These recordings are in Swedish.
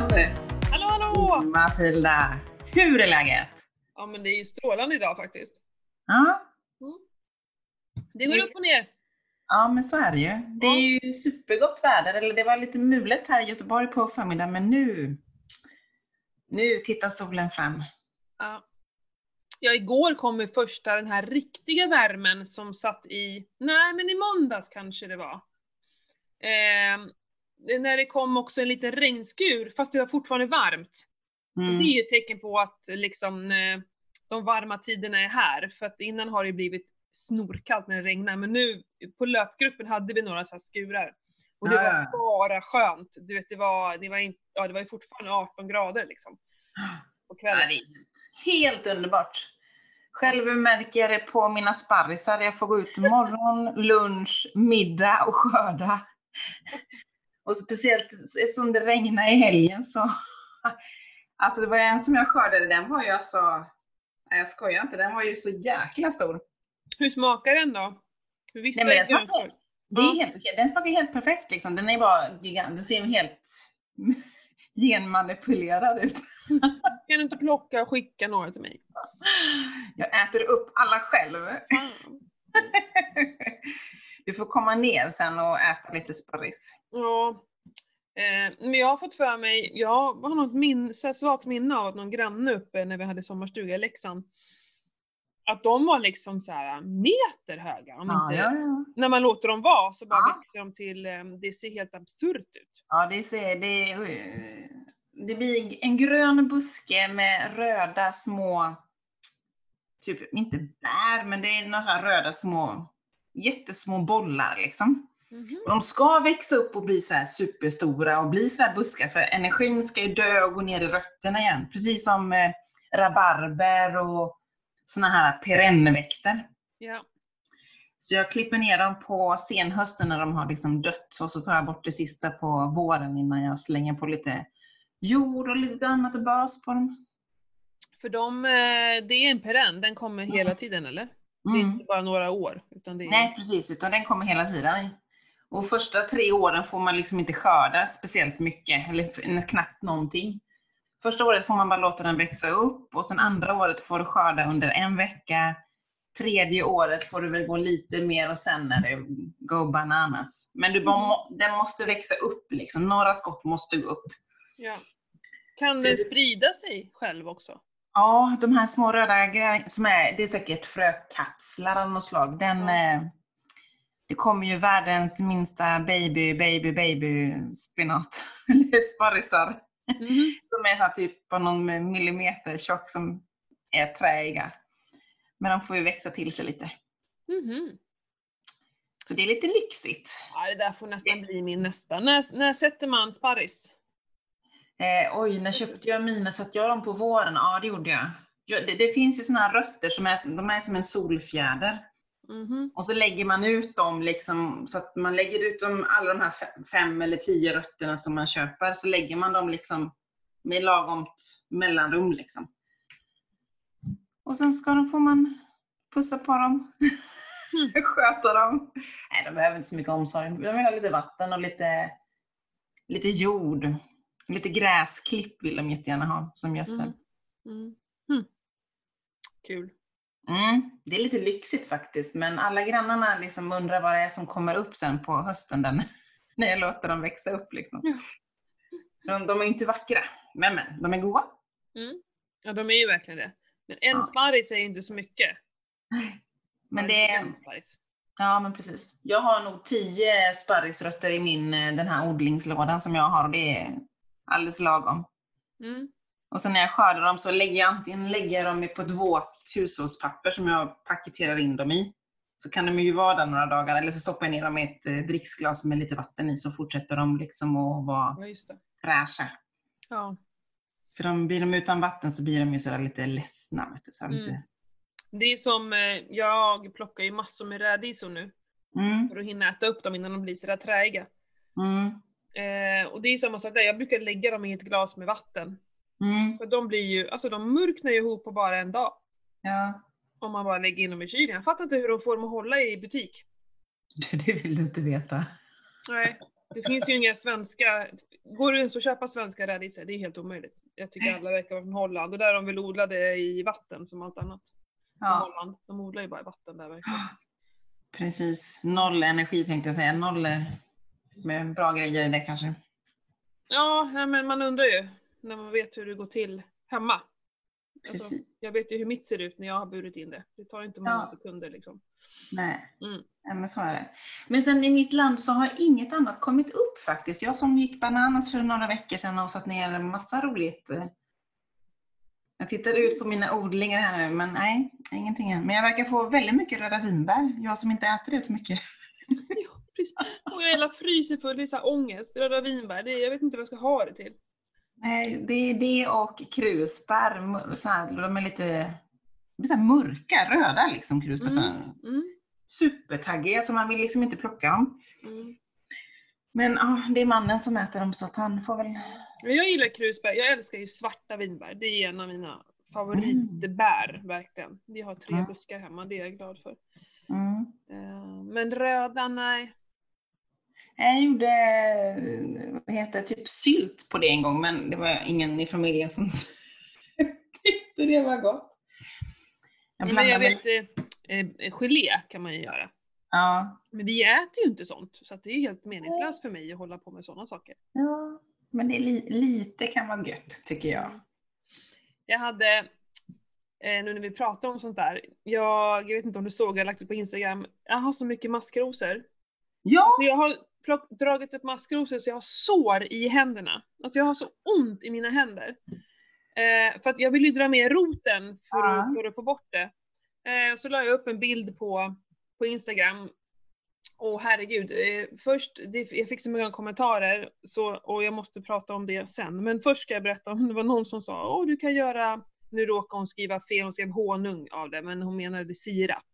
Jajamän! Hallå, hallå! Matilda, hur är läget? Ja, men det är ju strålande idag faktiskt. Ja, Det går upp och ner. ja men så är det ju. Det är ju supergott väder, eller det var lite mulet här i Göteborg på förmiddagen, men nu, nu tittar solen fram. Ja. Ja, igår kom ju första den här riktiga värmen som satt i, nej men i måndags kanske det var. Eh, när det kom också en liten regnskur, fast det var fortfarande varmt. Mm. det är ju ett tecken på att liksom eh, de varma tiderna är här, för att innan har det blivit snorkallt när det regnar, men nu på löpgruppen hade vi några så här skurar. Och det var ja. bara skönt. Du vet, det var, det var, inte, ja, det var ju fortfarande 18 grader liksom. På kvällen. helt underbart. Själv märker jag det på mina sparrisar. Jag får gå ut morgon, lunch, middag och skörda. Och speciellt som det regnade i helgen så... Alltså det var en som jag skördade, den var ju alltså... Nej jag skojar inte, den var ju så jäkla stor. Hur smakar den då? Vissa Nej, men den smakar- grönsår. Det är helt okej. Den smakar helt perfekt liksom. Den är bara gigant. Den ser helt genmanipulerad ut. Kan du inte plocka och skicka några till mig? Jag äter upp alla själv. Fan. Du får komma ner sen och äta lite sparris. Ja. Eh, men jag har fått för mig, jag har något min, svagt minne av att någon granne uppe när vi hade sommarstuga i Leksand, att de var liksom så här meter höga. Om Ja, inte, ja, ja. När man låter dem vara så bara växer de till, eh, det ser helt absurt ut. ja det, ser, det, det blir en grön buske med röda små, typ inte bär, men det är några röda små, jättesmå bollar liksom. Mhm. De ska växa upp och bli så här superstora och bli så här buskar för energin ska ju dö och gå ner i rötterna igen. Precis som eh, rabarber och såna här perennväxter. Ja. Så jag klipper ner dem på senhösten när de har liksom dött och så tar jag bort det sista på våren innan jag slänger på lite jord och lite annat bös på dem. För de, eh, det är en perenn, den kommer hela tiden eller? Det är Mm. inte bara några år, utan det är... Nej precis, utan den kommer hela tiden. Och första tre åren får man liksom inte skörda speciellt mycket, eller knappt någonting. Första året får man bara låta den växa upp och sen andra året får du skörda under en vecka. Tredje året får du väl gå lite mer och sen är det go bananas. Men du bara, må- den måste växa upp liksom, några skott måste gå upp. Ja. Kan Så den sprida sig själv också? Ja, de här små röda grejerna, som är, det är säkert frökapslar av något slag. Den, eh, det kommer ju världens minsta baby, baby, baby spinat. Eller sparrisar. Mhm. De är så typ på någon millimeter tjock som är träiga. Men de får ju växa till sig lite. Mhm. Så det är lite lyxigt. Ja, det där får nästan bli min nästa. När, när sätter man sparris? Eh, oj, när köpte jag mina? Satte jag dem på våren? Ja, det gjorde jag. Ja, det, det finns ju såna här rötter som är, de är som en solfjäder. Mhm. Och så lägger man ut dem, liksom, så att man lägger ut dem, alla de här fe- fem eller tio rötterna som man köper, så lägger man dem liksom med lagomt mellanrum. Liksom. Och sen ska de, får man pussa på dem, sköta dem. Nej, de behöver inte så mycket omsorg. De vill ha lite vatten och lite, lite jord. Lite gräsklipp vill de jättegärna ha som gödsel. Mm. Mm. Mm. Kul. Mm, det är lite lyxigt faktiskt, men alla grannarna liksom undrar vad det är som kommer upp sen på hösten den, när jag låter dem växa upp. Liksom. Ja. De, de är ju inte vackra, men, men de är goda. Mm. Ja, de är ju verkligen det. Men en Ja. sparris är ju inte så mycket. Men det är, en sparris. ja, men precis. Jag har nog tio sparrisrötter i min, eh, den här odlingslådan som jag har det är alldeles lagom. Mm. Och sen när jag skördar dem så lägger jag antingen lägger dem på ett våt hushållspapper som jag paketerar in dem i. Så kan de ju vara där några dagar, eller så stoppar jag ner dem i ett eh, dricksglas med lite vatten i så fortsätter de liksom att vara Ja, fräscha. Ja. För de, blir de utan vatten så blir de ju sådär lite ledsna. Vet du, så Mm. lite. Det är som, eh, jag plockar ju massor med rädisor nu Mm, för att hinna äta upp dem innan de blir sådär träiga. mm, Eh, och det är samma sak där, jag brukar lägga dem i ett glas med vatten. mm, För de blir ju, alltså de murknar ju ihop på bara en dag. ja. Om man bara lägger in dem i kylen. Jag fattar inte hur de får dem att hålla i butik. Det vill du inte veta. Nej. Det finns ju inga svenska, går det ens att köpa svenska rädisor? Det är helt omöjligt. Jag tycker alla verkar vara från Holland och där är de väl odlade i vatten som allt annat. Ja. Holland. De odlar ju bara i vatten där verkligen. Precis. Noll energi tänkte jag säga. Noll med bra grejer i det kanske. Ja, men man undrar ju när man vet hur det går till hemma. Alltså, Precis. Alltså, jag vet ju hur mitt ser ut när jag har burit in det. Det tar inte många ja. sekunder liksom. Nej, mm. ja, men så är det. Men sen i mitt land så har inget annat kommit upp faktiskt. Jag som gick bananas för några veckor sedan och satt ner en massa roligt. Eh, jag tittade ut på mina odlingar här nu, men nej, ingenting än. Men jag verkar få väldigt mycket röda vinbär, jag som inte äter det så mycket. Precis. Och jag hela fryser full i så ångest, röda vinbär, det, jag vet inte vad jag ska ha det till. Nej, det är det och krusbär, så här, de är lite så här mörka, röda liksom krusbär. Mm. Mm. Supertaggiga, så man vill liksom inte plocka dem. Mm. Men ja, det är mannen som äter dem så att han får väl... Jag gillar krusbär, jag älskar ju svarta vinbär. Det är en av mina favoritbär, mm. verkligen. Vi har tre mm. buskar hemma, det är jag glad för. Mm. Eh, men röda, nej. Jag gjorde, vad heter typ sylt på det en gång, men det var ingen i familjen som tyckte det var gott. Jag, men jag vet, eh, eh, gelé kan man ju göra. Ja. Men vi äter ju inte sånt, så det är ju helt meningslöst för mig att hålla på med sådana saker. Ja, men det är li lite kan vara gött, tycker jag. Jag hade, eh, nu när vi pratar om sånt där, jag, jag vet inte om du såg, jag har lagt ut på Instagram, jag har så mycket maskrosor. Ja! Alltså jag har plock, dragit upp maskrosor så jag har sår i händerna. Alltså jag har så ont i mina händer. Eh, för att jag vill ju dra med roten för, ja. att, för att få bort det. Eh, så la jag upp en bild på, på Instagram. Och herregud, eh, först, det, jag fick så många kommentarer så, och jag måste prata om det sen. Men först ska jag berätta om det var någon som sa åh du kan göra, nu råkar hon skriva fel, hon skrev honung av det, men hon menade sirap.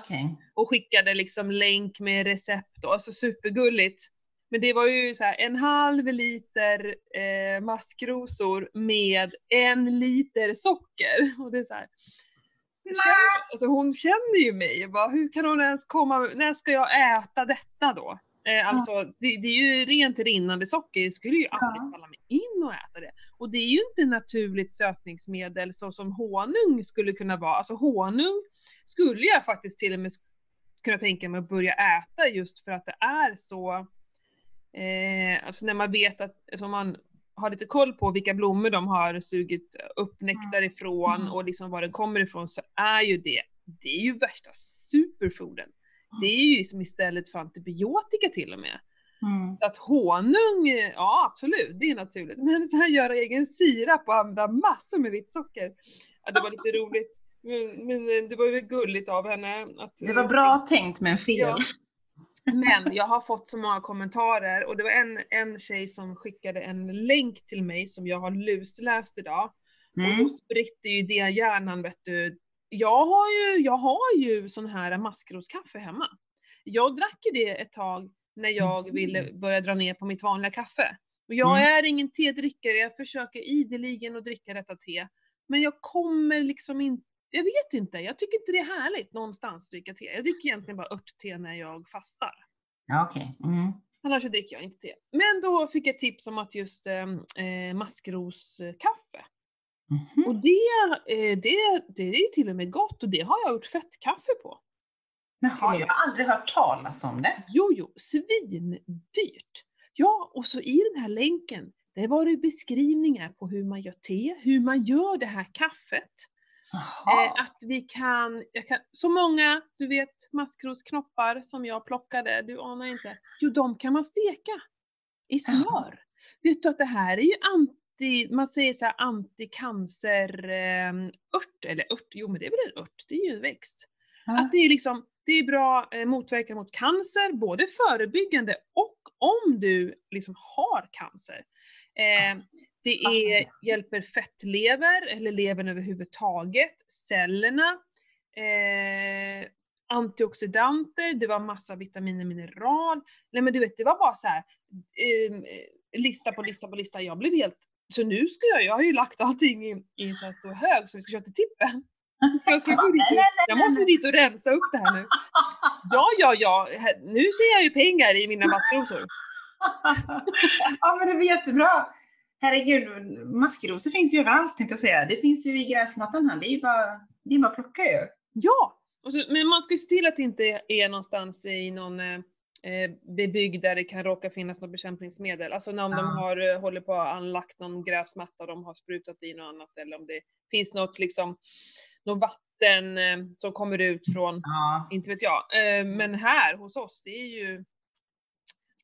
Okay. Och skickade liksom länk med recept och alltså supergulligt. Men det var ju så här, en halv liter eh, maskrosor med en liter socker. Och det är så här, känner, alltså hon känner ju mig, bara, hur kan hon ens komma, när ska jag äta detta då? Eh, alltså det, det, är ju rent rinnande socker, jag skulle ju aldrig falla mig in och äta det. Och det är ju inte naturligt sötningsmedel så som honung skulle kunna vara. Alltså honung skulle jag faktiskt till och med kunna tänka mig att börja äta just för att det är så, eh, alltså när man vet att, alltså man har lite koll på vilka blommor de har sugit upp nektar mm. ifrån mm. och liksom var den kommer ifrån så är ju det, det är ju värsta superfooden. Det är ju liksom istället för antibiotika till och med. Mm. Så att honung, ja absolut, det är naturligt. Men så här göra egen sirap och använda massor med vitt socker. Ja, det var lite roligt. Men, men, det var ju gulligt av henne. Att, det var bra tänkt men fel. Ja. Men jag har fått så många kommentarer och det var en, en tjej som skickade en länk till mig som jag har lusläst idag. Mm. Och då spritte ju det hjärnan vet du. Jag har ju, jag har ju sån här maskroskaffe hemma. Jag drack ju det ett tag när jag mm. ville börja dra ner på mitt vanliga kaffe. Och jag mm. är ingen tedrickare, jag försöker ideligen att dricka detta te. Men jag kommer liksom inte jag vet inte, jag tycker inte det är härligt någonstans att dricka te. Jag dricker egentligen bara örtte när jag fastar. Ja, okej. Okay. Mm. Annars dricker jag inte te. Men då fick jag tips om att just ehm, eh, maskroskaffe. Mm. Och det, eh, det, det är till och med gott och det har jag gjort fettkaffe på. Jaha, jag har aldrig hört talas om det. Jo, jo, svindyrt. Ja, och så i den här länken, där var det beskrivningar på hur man gör te, hur man gör det här kaffet. Eh, att vi kan, kan, så många, du vet maskrosknoppar som jag plockade, du anar inte. Jo, de kan man steka i smör. Aha. Vet du att det här är ju anti, man säger så här anticancer eh, ört, eller ört, jo men det är väl en ört, det är ju en växt. Aha. Att det är liksom, det är bra eh, motverkan mot cancer, både förebyggande och om du liksom har cancer. Eh, det är, hjälper fettlever, eller levern överhuvudtaget, cellerna, eh, antioxidanter, det var massa vitaminer, mineral. Nej men du vet, det var bara så här, eh, lista på lista på lista. Jag blev helt, så nu ska jag, jag har ju lagt allting i, i en sån här stor hög så vi ska köra till tippen. Jag, ska gå dit, jag måste dit och rensa upp det här nu. Ja, ja, ja, nu ser jag ju pengar i mina maskrosor. ja men det blir jättebra. Herregud, maskrosor finns ju överallt tänkte jag säga. Det finns ju i gräsmattan här. Det är ju bara, det är bara att plocka ju. Ja! Så, men man ska ju se till att det inte är någonstans i någon eh, bebyggd där det kan råka finnas något bekämpningsmedel. Alltså när om Ja. de har, eh, håller på att anlagt någon gräsmatta, de har sprutat i något annat eller om det finns något liksom, något vatten eh, som kommer ut från, Ja. inte vet jag. Eh, men här hos oss, det är ju,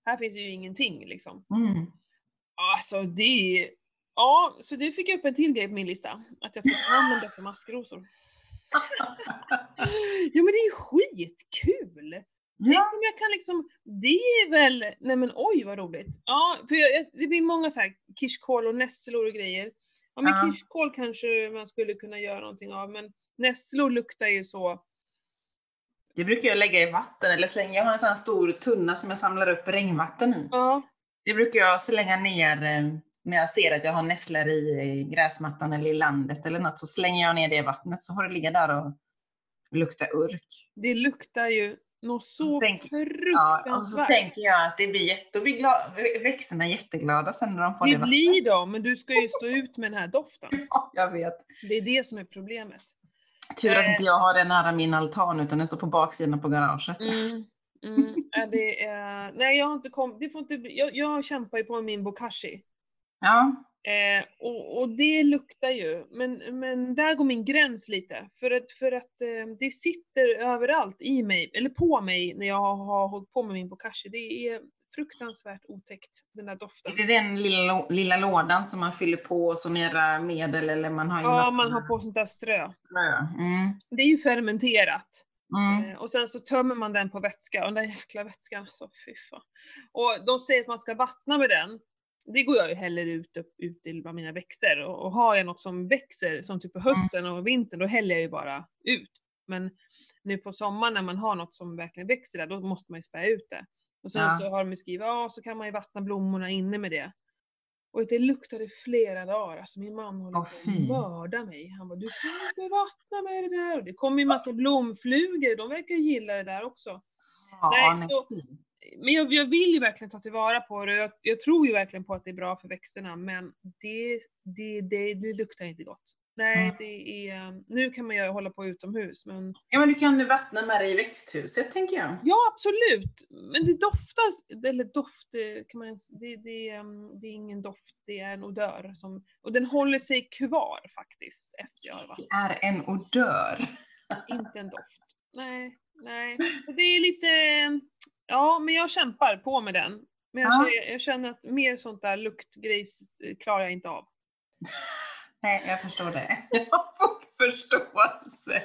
här finns ju ingenting liksom. Mm. Alltså det ja, så det fick upp en till grej på min lista. Att jag ska om dessa maskrosor. Ja men det är ju skitkul! Tänk Ja. om jag kan liksom, det är väl, nej men oj vad roligt. Ja, för jag- det blir många så här kirskål och nässlor och grejer. Ja men Ja. kirskål kanske man skulle kunna göra någonting av, men nässlor luktar ju så. Det brukar jag lägga i vatten eller slänga. Jag har en sån här stor tunna som jag samlar upp regnvatten i. Ja, Det brukar jag slänga ner eh, när jag ser att jag har nässlor i eh, gräsmattan eller i landet eller något. Så slänger jag ner det i vattnet så får det ligga där och lukta urk. det luktar ju något så tänk- Ja, fruktansvärt. och så tänker jag att det blir jätte, då blir växterna jätteglada sen när de får det, det blir de, men du ska ju stå ut med den här doften. Ja, jag vet. Det är det som är problemet. Tur att Eh. inte jag har den nära min altan utan den står på baksidan på garaget. Mm. Mm. Det är, nej, jag har inte kommit, det får inte bli, jag, jag kämpar ju på min bokashi. Ja, Eh, och, och det luktar ju, men, men där går min gräns lite. För att, för att eh, det sitter överallt i mig, eller på mig, när jag har, har hållit på med min bokashi. Det är fruktansvärt otäckt, den där doften. är det den lilla, lilla lådan som man fyller på och så mera medel eller man har Ja, man har på sånt där strö. frö. Mm. Det är ju fermenterat. Mm. Eh, Och sen så tömmer man den på vätska, och den där jäkla vätskan, så fy fan. Och de säger att man ska vattna med den. Det går jag ju hellre ut, upp, ut till bland mina växter. Och, och har jag något som växer, som typ på hösten och vintern, då häller jag ju bara ut. Men nu på sommaren när man har något som verkligen växer där, då måste man ju spä ut det. Och sen Ja. så har de ju skrivit, ja så kan man ju vattna blommorna inne med det. Och det luktade flera dagar, alltså min man håller på att mörda mig. Han bara, du får inte vattna med det där. Och det kommer ju massa blomflugor, de verkar gilla det där också. Ja, Nej, så-. Men jag, jag vill ju verkligen ta tillvara på det, jag, jag tror ju verkligen på att det är bra för växterna, men det, det, det, det luktar inte gott. Nej, det är, nu kan man ju hålla på utomhus, men Ja, men du kan ju vattna med det i växthuset tänker jag. ja absolut. Men det doftar, eller doft, det kan man, det, det, ehm, det är ingen doft, det är en odör. Som, och den håller sig kvar faktiskt efter jag har vattnat. Det är en odör. Inte en doft. Nej, nej. Det är lite, ja men jag kämpar på med den. Men jag, Ja. känner, jag känner att mer sånt där luktgrejs eh, klarar jag inte av. Nej, jag förstår det. Jag har full förståelse.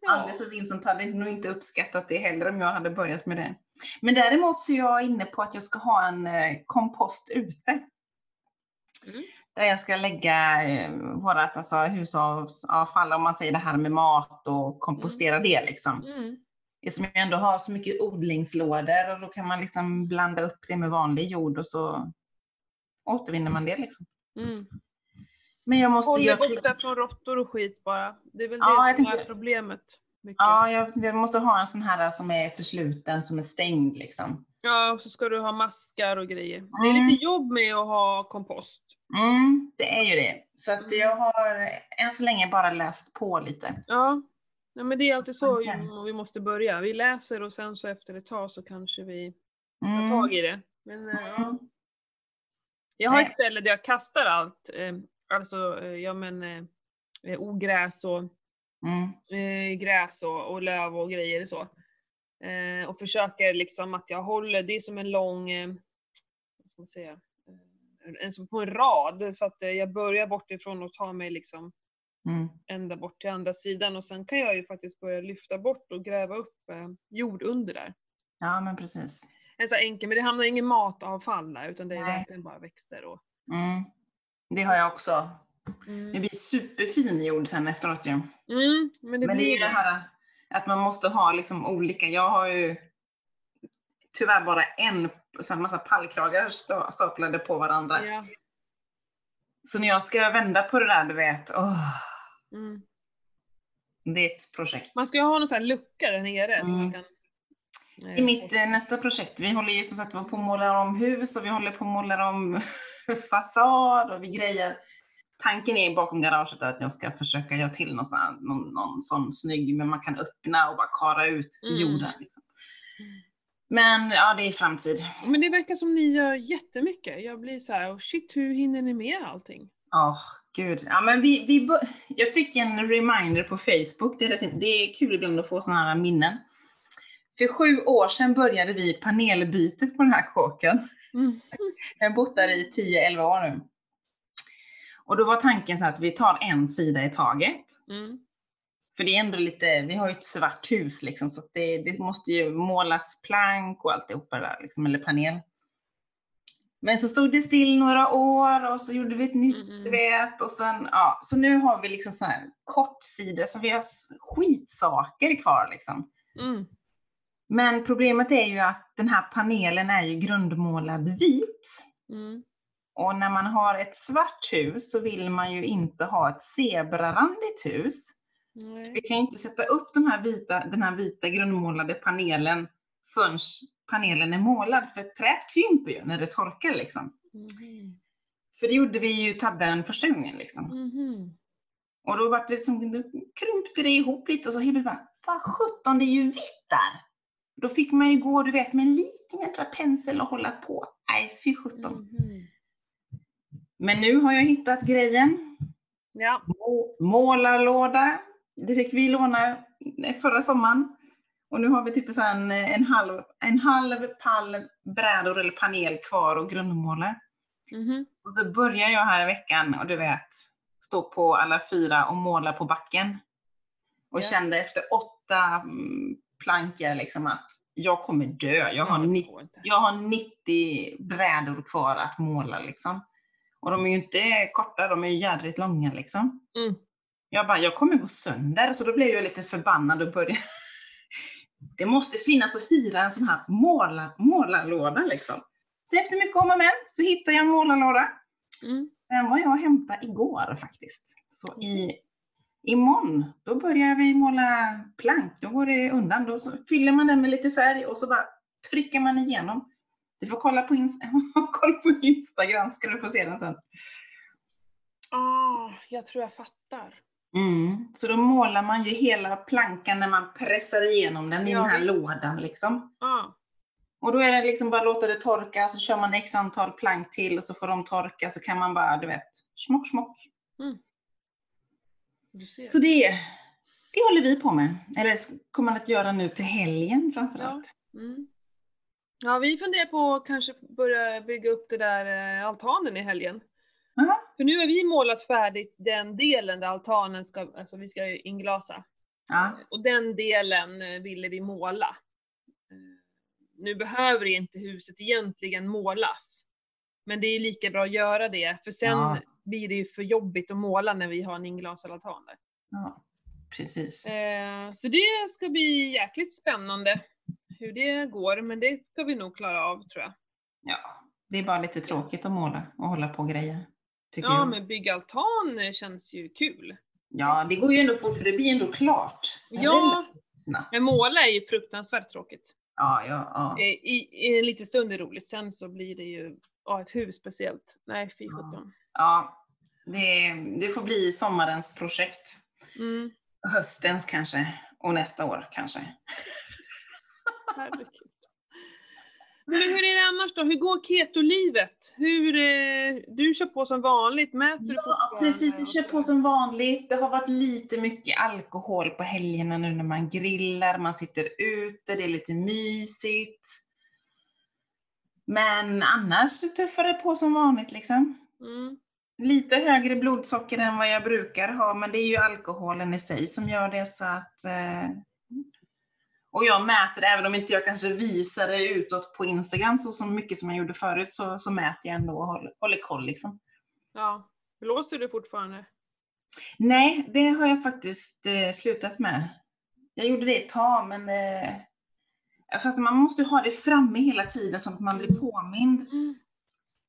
Ja. Anders och Vincent hade nog inte uppskattat det heller om jag hade börjat med det. Men däremot så är jag inne på att jag ska ha en eh, kompost ute. Mm. Där jag ska lägga eh, vårat alltså, hushållsavfall, om man säger det här med mat och kompostera det liksom. Mm. Eftersom jag ändå har så mycket odlingslådor och då kan man liksom blanda upp det med vanlig jord och så återvinner man det liksom. Mm. Men jag måste Håll göra dig borta från råttor och skit bara. Det är väl Ja, det som är tänkte- problemet. Mycket. Ja, jag, jag måste ha en sån här som är försluten, som är stängd liksom. Ja, och så ska du ha maskar och grejer. Det är Mm. lite jobb med att ha kompost. Mm, det är ju det. Så att Mm. jag har än så länge bara läst på lite. Ja. Nej, men det är alltid så ju- vi måste börja. Vi läser och sen så efter ett tag så kanske vi tar Mm. tag i det. Men, eh, ja. Mm. Jag har ett ställe där jag kastar allt. Alltså, eh, ja men eh, eh, ogräs och Mm. eh, gräs och, och löv och grejer och så. Eh, och försöker liksom att jag håller, det är som en lång, eh, vad ska man säga, en, som på en rad. Så att jag börjar bortifrån och tar mig liksom Mm. ända bort till andra sidan och sen kan jag ju faktiskt börja lyfta bort och gräva upp eh, jord under där. Ja, men precis. En så enkel, men det hamnar ingen matavfall där utan det är Nej. verkligen bara växter och... Mm. Det har jag också. Mm. Det blir superfin jord sen efteråt ju. Mm, men det men det är ju det här att man måste ha liksom olika. Jag har ju tyvärr bara en, så här massa pallkragar sta- staplade på varandra. Ja. Så när jag ska vända på det där, du vet, åh, Mm. det är ett projekt. Man ska ju ha någon sån här lucka där nere så man Mm. kan... I mitt eh, nästa projekt, vi håller ju som sagt på att måla om hus och vi håller på att måla om fasad och vi grejer. Tanken är bakom garaget att jag ska försöka göra till någon sån, någon, någon sån snygg, men man kan öppna och bara kara ut Mm. jorden. Liksom. Men ja, det är framtid. Men det verkar som ni gör jättemycket. Jag blir så här, oh shit, hur hinner ni med allting? Åh, gud. Ja, men vi, vi, jag fick en reminder på Facebook. Det är, rätt, det är kul ibland att få sådana här minnen. För sju år sedan började vi panelbytet på den här kåken. Mm. Jag har bott där i 10-11 år nu. Och då var tanken så att vi tar en sida i taget. Mm. För det är ändå lite, vi har ju ett svart hus liksom, så det, det måste ju målas plank och alltihopa där, liksom, eller panel. Men så stod det still några år och så gjorde vi ett nytt, Mm. vet, och sen, ja, så nu har vi liksom så här kortsida, så vi har skitsaker kvar liksom. Mm. Men problemet är ju att den här panelen är ju grundmålad vit. Mm. Och när man har ett svart hus så vill man ju inte ha ett zebrarandigt hus. Nej. Vi kan ju inte sätta upp de här vita, den här vita grundmålade panelen förrän panelen är målad, för träet krymper ju när det torkar liksom. Mhm. För det gjorde vi ju tabben första gången liksom. Mhm. Och då var det som, då krympte det ihop lite och så helt bara, vad sjutton, det är ju vitt där! Då fick man ju gå, du vet, med en liten jädra pensel och hålla på. Nej, fy sjutton. Mhm. Men nu har jag hittat grejen. Ja. Må- Målarlåda. Det fick vi låna förra sommaren. Och nu har vi typ så en, en, halv, en halv pall brädor eller panel kvar och grundmåla. Mhm. Och så börjar jag här i veckan och du vet, stå på alla fyra och måla på backen. Och Ja. kände efter åtta plankor liksom att jag kommer dö. Jag har, Ja, det ni, går inte. jag har 90 brädor kvar att måla liksom. Och de är ju inte korta, de är ju jädrigt långa liksom. Mm. Jag bara, jag kommer gå sönder. Så då blev jag lite förbannad och började... Det måste finnas att hyra en sån här målar, målarlåda liksom. Så efter mycket om och men så hittade jag en målarlåda. Mm. Den var jag och hämtade igår faktiskt. Så i, imorgon, då börjar vi måla plank. Då går det undan. Då fyller man den med lite färg och så bara trycker man igenom. Du får kolla på, ins- kolla på Instagram ska du få se den sen. Ah, jag tror jag fattar. Mm. Så då målar man ju hela plankan när man pressar igenom den i Ja, den här visst. lådan liksom. Ah. Och då är det liksom bara låta det torka, så kör man x antal plank till och så får de torka, så kan man bara, du vet, smock smock. Ser. Så det, det håller vi på med. Eller kommer man att göra nu till helgen framförallt. Mm. Ja, vi funderar på att kanske börja bygga upp det där eh, altanen i helgen. Ja. För nu har vi målat färdigt den delen där altanen ska, alltså vi ska inglasa. Ja. Och den delen eh, ville vi måla. Eh, Nu behöver inte huset egentligen målas. Men det är lika bra att göra det, för sen Ja. Blir det ju för jobbigt att måla när vi har en inglasad altan där. ja, precis. Eh, Så det ska bli jäkligt spännande hur det går, men det ska vi nog klara av tror jag. Ja, det är bara lite tråkigt att måla och hålla på och grejer. Ja, jag. men bygga altan känns ju kul. Ja, det går ju ändå fort för det blir ändå klart. Ja, men måla är ju fruktansvärt tråkigt. Ja, ja, ja. Eh, I, I en liten stund är det roligt, sen så blir det ju, ja ett hus speciellt. Nej, fy sjutton. ja det, det får bli sommarens projekt. Mm, Höstens kanske. Och nästa år kanske. herregud. Men hur är det annars då? Hur går ketolivet? Hur, eh, du kör på som vanligt, mäter du Ja, precis. Och kör på som vanligt. Det har varit lite mycket alkohol på helgerna nu när man grillar, man sitter ute, det är lite mysigt. Men annars tuffar det på som vanligt liksom. Mm. Lite högre blodsocker än vad jag brukar ha, men det är ju alkoholen i sig som gör det så att... Eh... Och jag mäter, även om inte jag kanske visar det utåt på Instagram så, så mycket som jag gjorde förut, så, så mäter jag ändå och håller, håller koll liksom. Ja. Blåser du fortfarande? Nej, det har jag faktiskt eh, slutat med. Jag gjorde det ett tag, men eh, fast man måste ha det framme hela tiden så att man blir påmind. Mm.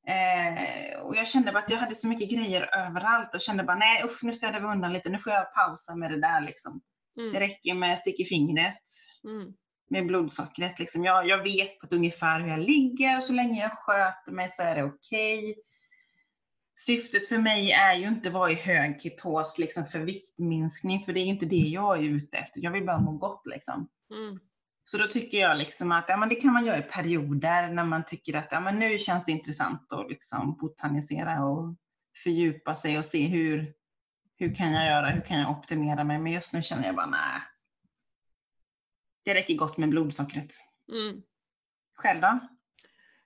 Eh, och jag kände bara att jag hade så mycket grejer överallt och kände bara nej usch, nu städar vi undan lite, nu får jag pausa med det där liksom. Det Mm. räcker med stick i fingret. Mm. med blodsockret. Liksom. Jag, jag vet på ett ungefär hur jag ligger och så länge jag sköter mig så är det okej. Okay. Syftet för mig är ju inte att vara i hög ketos liksom för viktminskning, för det är inte det jag är ute efter. Jag vill bara må gott liksom. Mm. Så då tycker jag liksom att ja, men det kan man göra i perioder när man tycker att ja, men nu känns det intressant att liksom botanisera och fördjupa sig och se hur, hur kan jag göra, hur kan jag optimera mig? Men just nu känner jag bara nej. Det räcker gott med blodsockret. Mm. Själv då?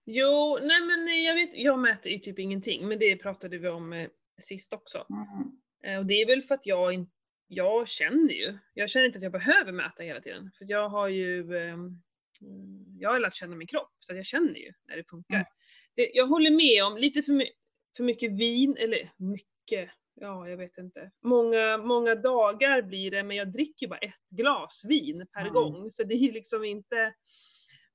Jo, nej men jag vet, jag mäter ju typ ingenting, men det pratade vi om eh, sist också. Mm. Eh, och det är väl för att jag inte jag känner ju, jag känner inte att jag behöver mäta hela tiden. För jag har ju, eh, jag har lärt känna min kropp, så jag känner ju när det funkar. Mm. Det, jag håller med om lite för, my för mycket vin, eller mycket, ja jag vet inte. Många, många dagar blir det, men jag dricker bara ett glas vin per mm. gång. Så det är ju liksom inte,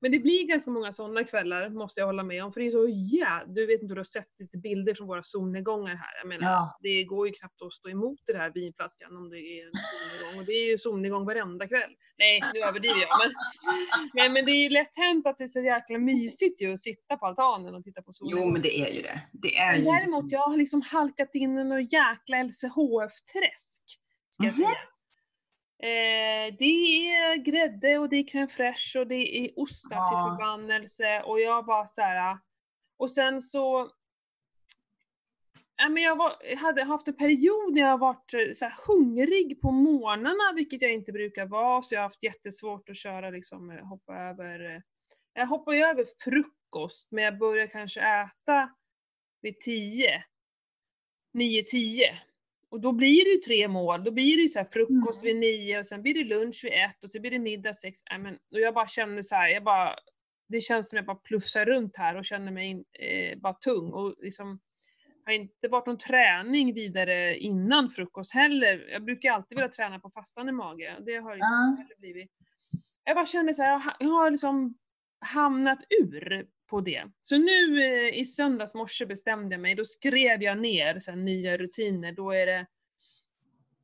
men det blir ganska många sådana kvällar, måste jag hålla med om, för det är så ja, du vet inte, du har sett lite bilder från våra solnedgångar här. Jag menar, ja. det går ju knappt att stå emot det här vinflaskan om det är en solnedgång, och det är ju solnedgång varenda kväll. Nej, nu överdriver jag, men, men, men det är ju lätt hänt att det är så jäkla mysigt ju att sitta på altanen och titta på solen. Jo, men det är ju det. det är men däremot, jag har liksom halkat in i något jäkla LCHF-träsk, ska jag mm -hmm. Eh, det är grädde och det är crème fraîche och det är ostar ja. till förbannelse och jag bara så här. Och sen så Ja, men jag, var, jag hade haft en period när jag varit eh, så hungrig på morgnarna, vilket jag inte brukar vara, så jag har haft jättesvårt att köra liksom, eh, hoppa över, eh, jag hoppar ju över frukost, men jag börjar kanske äta vid 10, 9-10. Och då blir det ju tre mål, då blir det ju så frukost mm. vid nio och sen blir det lunch vid ett och sen blir det middag sex. Äh, men, och jag bara kände så här, jag bara, det känns som jag bara plussar runt här och känner mig in, eh, bara tung och liksom har inte varit någon träning vidare innan frukost heller. Jag brukar alltid vilja träna på fastande mage, det har liksom mm. blivit. Jag bara kände så här, jag har liksom hamnat ur på det. Så nu eh, i söndags morse bestämde jag mig, då skrev jag ner så nya rutiner, då är det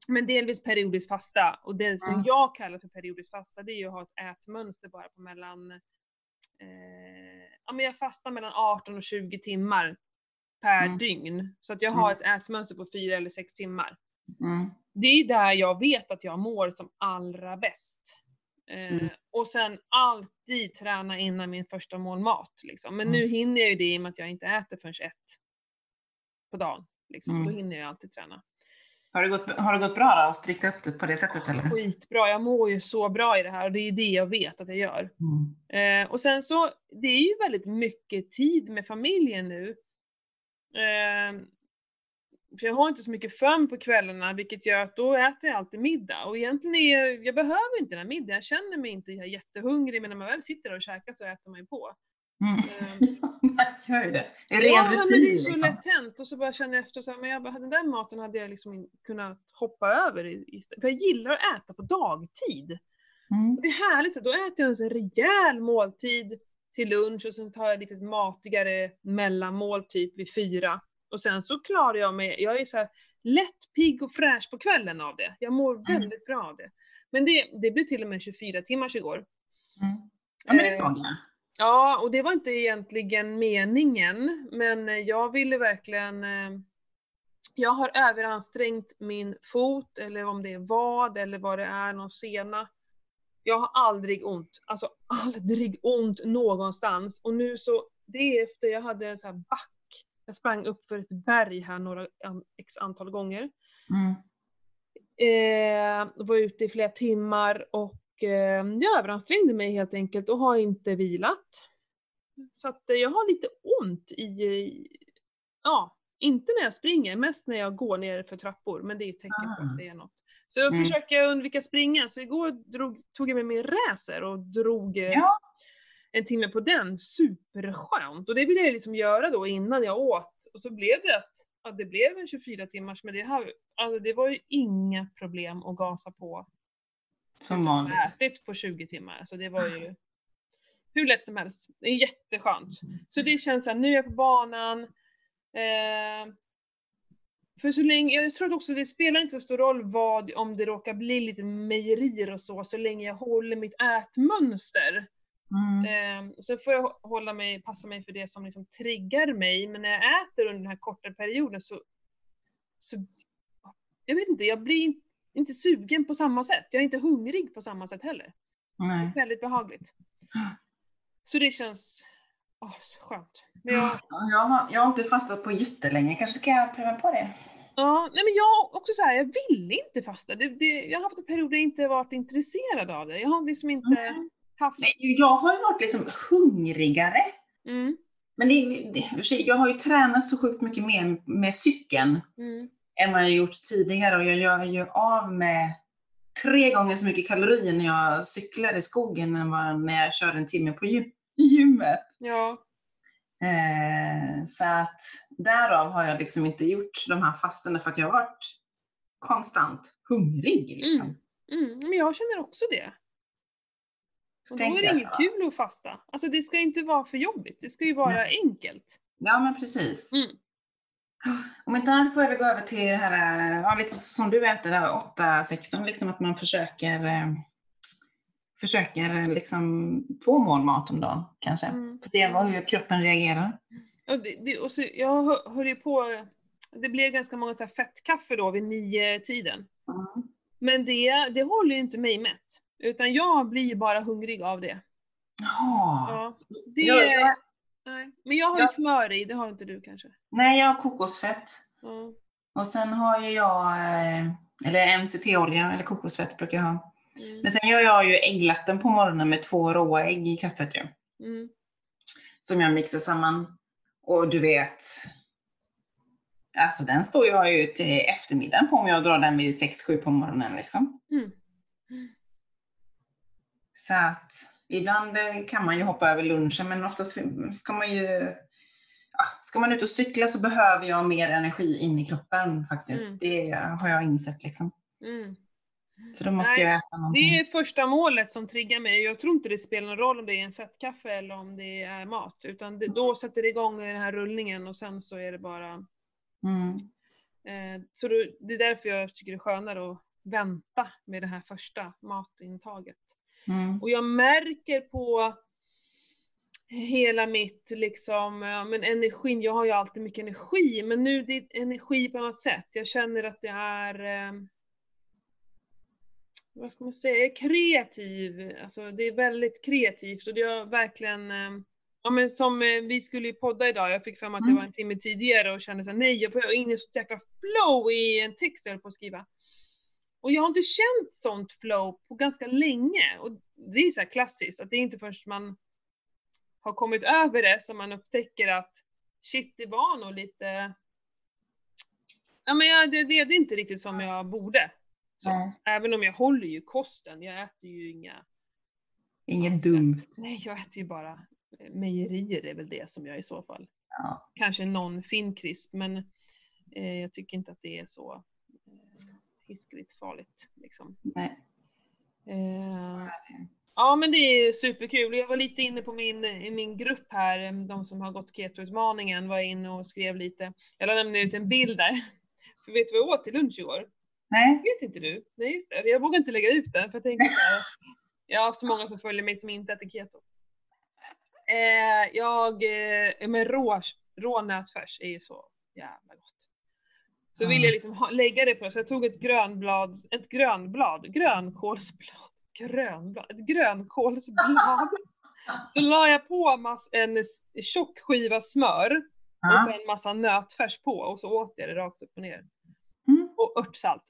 men delvis periodiskt fasta, och det som mm. jag kallar för periodiskt fasta, det är ju att ha ett ätmönster bara på mellan, eh, ja men jag fastar mellan 18 och 20 timmar per mm. dygn. Så att jag har mm. ett ätmönster på 4 eller 6 timmar. Mm. Det är där jag vet att jag mår som allra bäst. Mm. Eh, och sen alltid träna innan min första mål mat. Liksom. Men mm. nu hinner jag ju det i och med att jag inte äter förrän ett på dagen. Liksom. Mm. Då hinner jag alltid träna. Har det gått, har det gått bra då att strikta upp det på det sättet eller? Skitbra, jag mår ju så bra i det här och det är det jag vet att jag gör. Mm. Eh, och sen så, det är ju väldigt mycket tid med familjen nu. Eh, för jag har inte så mycket fön på kvällarna, vilket gör att då äter jag alltid middag. Och egentligen är jag, jag behöver inte den här middagen, jag känner mig inte jättehungrig, men när man väl sitter där och käkar så äter man ju på. Mm. Um, gör det. En ren ja, rutin. Men det är så liksom. lätt hänt och så bara känner jag efter så här, men jag bara, den där maten hade jag liksom kunnat hoppa över istället. För jag gillar att äta på dagtid. Mm. det är härligt, så då äter jag en rejäl måltid till lunch och sen tar jag lite matigare mellanmål typ vid fyra. Och sen så klarar jag mig, jag är så här lätt pigg och fräsch på kvällen av det. Jag mår mm. väldigt bra av det. Men det, det blev till och med 24 timmars igår. Mm. Ja men det såg jag. Ja, och det var inte egentligen meningen, men jag ville verkligen eh, jag har överansträngt min fot, eller om det är vad, eller vad det är, någon sena. Jag har aldrig ont, alltså aldrig ont någonstans. Och nu så, det är efter jag hade en sån här back jag sprang upp för ett berg här några x antal gånger. Mm. Eh, var ute i flera timmar och eh, jag överansträngde mig helt enkelt och har inte vilat. Så att eh, jag har lite ont i, ja, inte när jag springer, mest när jag går ner för trappor, men det är ett tecken ah. på att det är något. Så jag mm. försöker undvika springa, så igår drog, tog jag med min racer och drog eh, ja en timme på den, superskönt. Och det ville jag liksom göra då innan jag åt. Och så blev det att ja, det blev en 24 timmars, men det, här, alltså det var ju inga problem att gasa på. Som vanligt. Ätit på 20 timmar, så det var ju hur lätt som helst. Det är jätteskönt. Så det känns såhär, nu är jag på banan, eh, för så länge, jag tror också det spelar inte så stor roll vad, om det råkar bli lite mejerier och så, så länge jag håller mitt ätmönster. Mm. Eh, så får jag hålla mig, passa mig för det som liksom triggar mig, men när jag äter under den här korta perioden så, så jag vet inte, jag blir in- inte sugen på samma sätt. Jag är inte hungrig på samma sätt heller. Nej. Väldigt behagligt. Så det känns så skönt. Men jag, Ja, Jag har, jag har inte fastat på jättelänge, kanske ska jag pröva på det? ja, nej men jag också så här, jag ville inte fasta. Det, det, jag har haft en period där jag inte varit intresserad av det. Jag har liksom inte Mm. Haft... Nej, jag har ju varit liksom hungrigare. Mm, Men det, det, jag har ju tränat så sjukt mycket mer med cykeln mm, än vad jag gjort tidigare och jag gör ju av med tre gånger så mycket kalorier när jag cyklar i skogen än vad när jag kör en timme på gy- gymmet. ja. Eh, så att därav har jag liksom inte gjort de här fasterna för att jag har varit konstant hungrig. Liksom. Mm, mm, men jag känner också det. Så Och då är det inget kul att fasta. Alltså det ska inte vara för jobbigt, det ska ju vara enkelt. Ja men precis. Mm. Om inte annat får väl gå över till det här, ja, lite som du äter, där 8-16, liksom att man försöker eh, försöker eh, liksom få mål mat om dagen kanske. Mm. Se vad, hur kroppen reagerar. Och det, det, och så, jag hö- höll ju på, det blev ganska många så här fettkaffe då vid nio tiden. Mm. Men det, det håller ju inte mig mätt. Utan jag blir ju bara hungrig av det. Jaha. Ja, det, Jag, nej. Men jag har ju jag- smör i, det har inte du kanske? nej, jag har kokosfett. Ja. Och sen har ju jag, eh, eller MCT-olja, eller kokosfett brukar jag ha. Mm. Men sen gör jag ju ägglatten på morgonen med två råa ägg i kaffet ju. Mm. Som jag mixar samman. Och du vet, alltså den står jag ju till eftermiddagen på om jag drar den vid 6-7 på morgonen liksom. Mm. Så att ibland eh, kan man ju hoppa över lunchen men oftast ska man ju, ja, ska man ut och cykla så behöver jag mer energi in i kroppen faktiskt. Mm. Det har jag insett liksom. Mm. Så då måste Nej, jag äta någonting. Det är första målet som triggar mig. Jag tror inte det spelar någon roll om det är en fettkaffe eller om det är mat. Utan det, då sätter det igång den här rullningen och sen så är det bara... Mm. Eh, så då, det är därför jag tycker det är skönare att vänta med det här första matintaget. Mm. Och jag märker på hela mitt liksom, ja, men energin, jag har ju alltid mycket energi, men nu det är energi på annat sätt. Jag känner att det är, eh, vad ska man säga, jag är kreativ. Alltså det är väldigt kreativt och det är verkligen, eh, ja men som eh, vi skulle ju podda idag, jag fick mig att det Mm. var en timme tidigare och kände såhär, nej jag får in i så jäkla flow i en text jag höll på att skriva. Och jag har inte känt sånt flow på ganska länge. Och det är så här klassiskt, att det är inte först man har kommit över det som man upptäcker att shit, det var nog lite... Ja men jag, det, det, det är inte riktigt som jag borde. Så, även om jag håller ju kosten, jag äter ju inga... Inget dumt. Nej, jag äter ju bara eh, mejerier är väl det som jag i så fall. Ja. Kanske någon finkrisp, men eh, jag tycker inte att det är så hiskeligt farligt. Liksom. Nej. Eh, ja men det är superkul. Jag var lite inne på min, i min grupp här, de som har gått keto-utmaningen var inne och skrev lite. Jag la nämligen ut en bild där. För vet du vad jag åt till lunch igår? Nej. Vet inte du? Nej just det, jag vågar inte lägga ut den för jag här, jag har så många som följer mig som inte äter keto. Eh, jag, eh, men rå, rå nötfärs är ju så jävla gott. Så Mm. ville jag liksom ha, lägga det på, så jag tog ett grönblad, ett grönblad, grönkålsblad, grönblad, ett grönkålsblad. Så la jag på mass, en tjock skiva smör och Ja. sen massa nötfärs på och så åt jag det rakt upp och ner. Mm. Och örtsalt.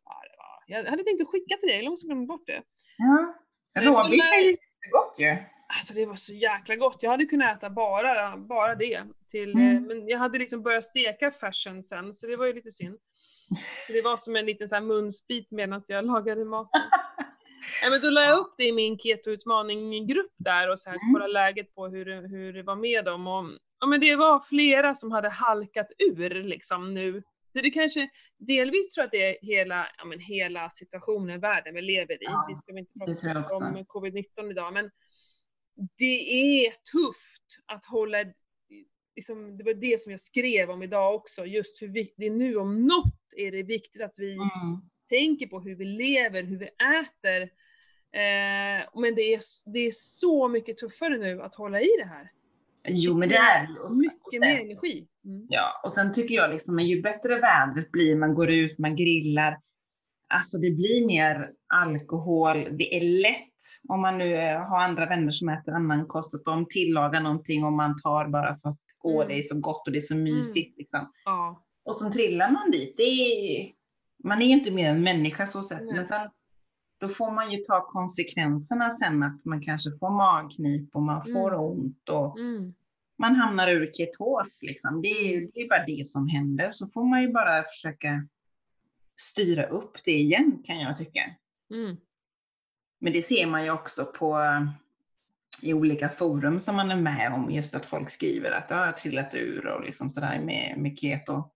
Det jag hade tänkt att skicka till dig, jag måste glömma bort det. Ja. Råbiff är ju jättegott ju. Alltså det var så jäkla gott. Jag hade kunnat äta bara, bara det. Till, Mm. eh, Men jag hade liksom börjat steka färsen sen, så det var ju lite synd. Så Det var som en liten så munsbit medan jag lagade maten. ja, men då la jag upp det i min keto-utmaning-grupp där och så här, Mm. kolla läget på hur, hur det var med dem. Och, ja, men det var flera som hade halkat ur liksom nu. Det, det kanske, delvis tror jag att det är hela, ja, men hela situationen världen vi lever i. Ja, vi ska inte prata så om covid-19 idag, men det är tufft att hålla liksom, det var det som jag skrev om idag också, just hur viktigt, det är nu om något är det viktigt att vi Mm. tänker på hur vi lever, hur vi äter. Eh, men det är, det är så mycket tuffare nu att hålla i det här. Jo, men det är. Och sen- och Mycket sen- mer energi. Mm. Ja, och sen tycker jag liksom, ju bättre vädret blir, man går ut, man grillar, alltså det blir mer alkohol, det är lätt om man nu eh, har andra vänner som äter annan kost, att de tillagar någonting och man tar bara för att åh, Mm. det är så gott och det är så mysigt. Liksom. Ja. Och sen trillar man dit. Är, man är ju inte mer än människa så sett, men sen då får man ju ta konsekvenserna sen att man kanske får magknip och man får Mm. ont och Mm. man hamnar ur ketos liksom. Det är ju det är bara det som händer. Så får man ju bara försöka styra upp det igen kan jag tycka. Mm. Men det ser man ju också på i olika forum som man är med om, just att folk skriver att "Ja, jag har trillat ur och liksom sådär med, med keto.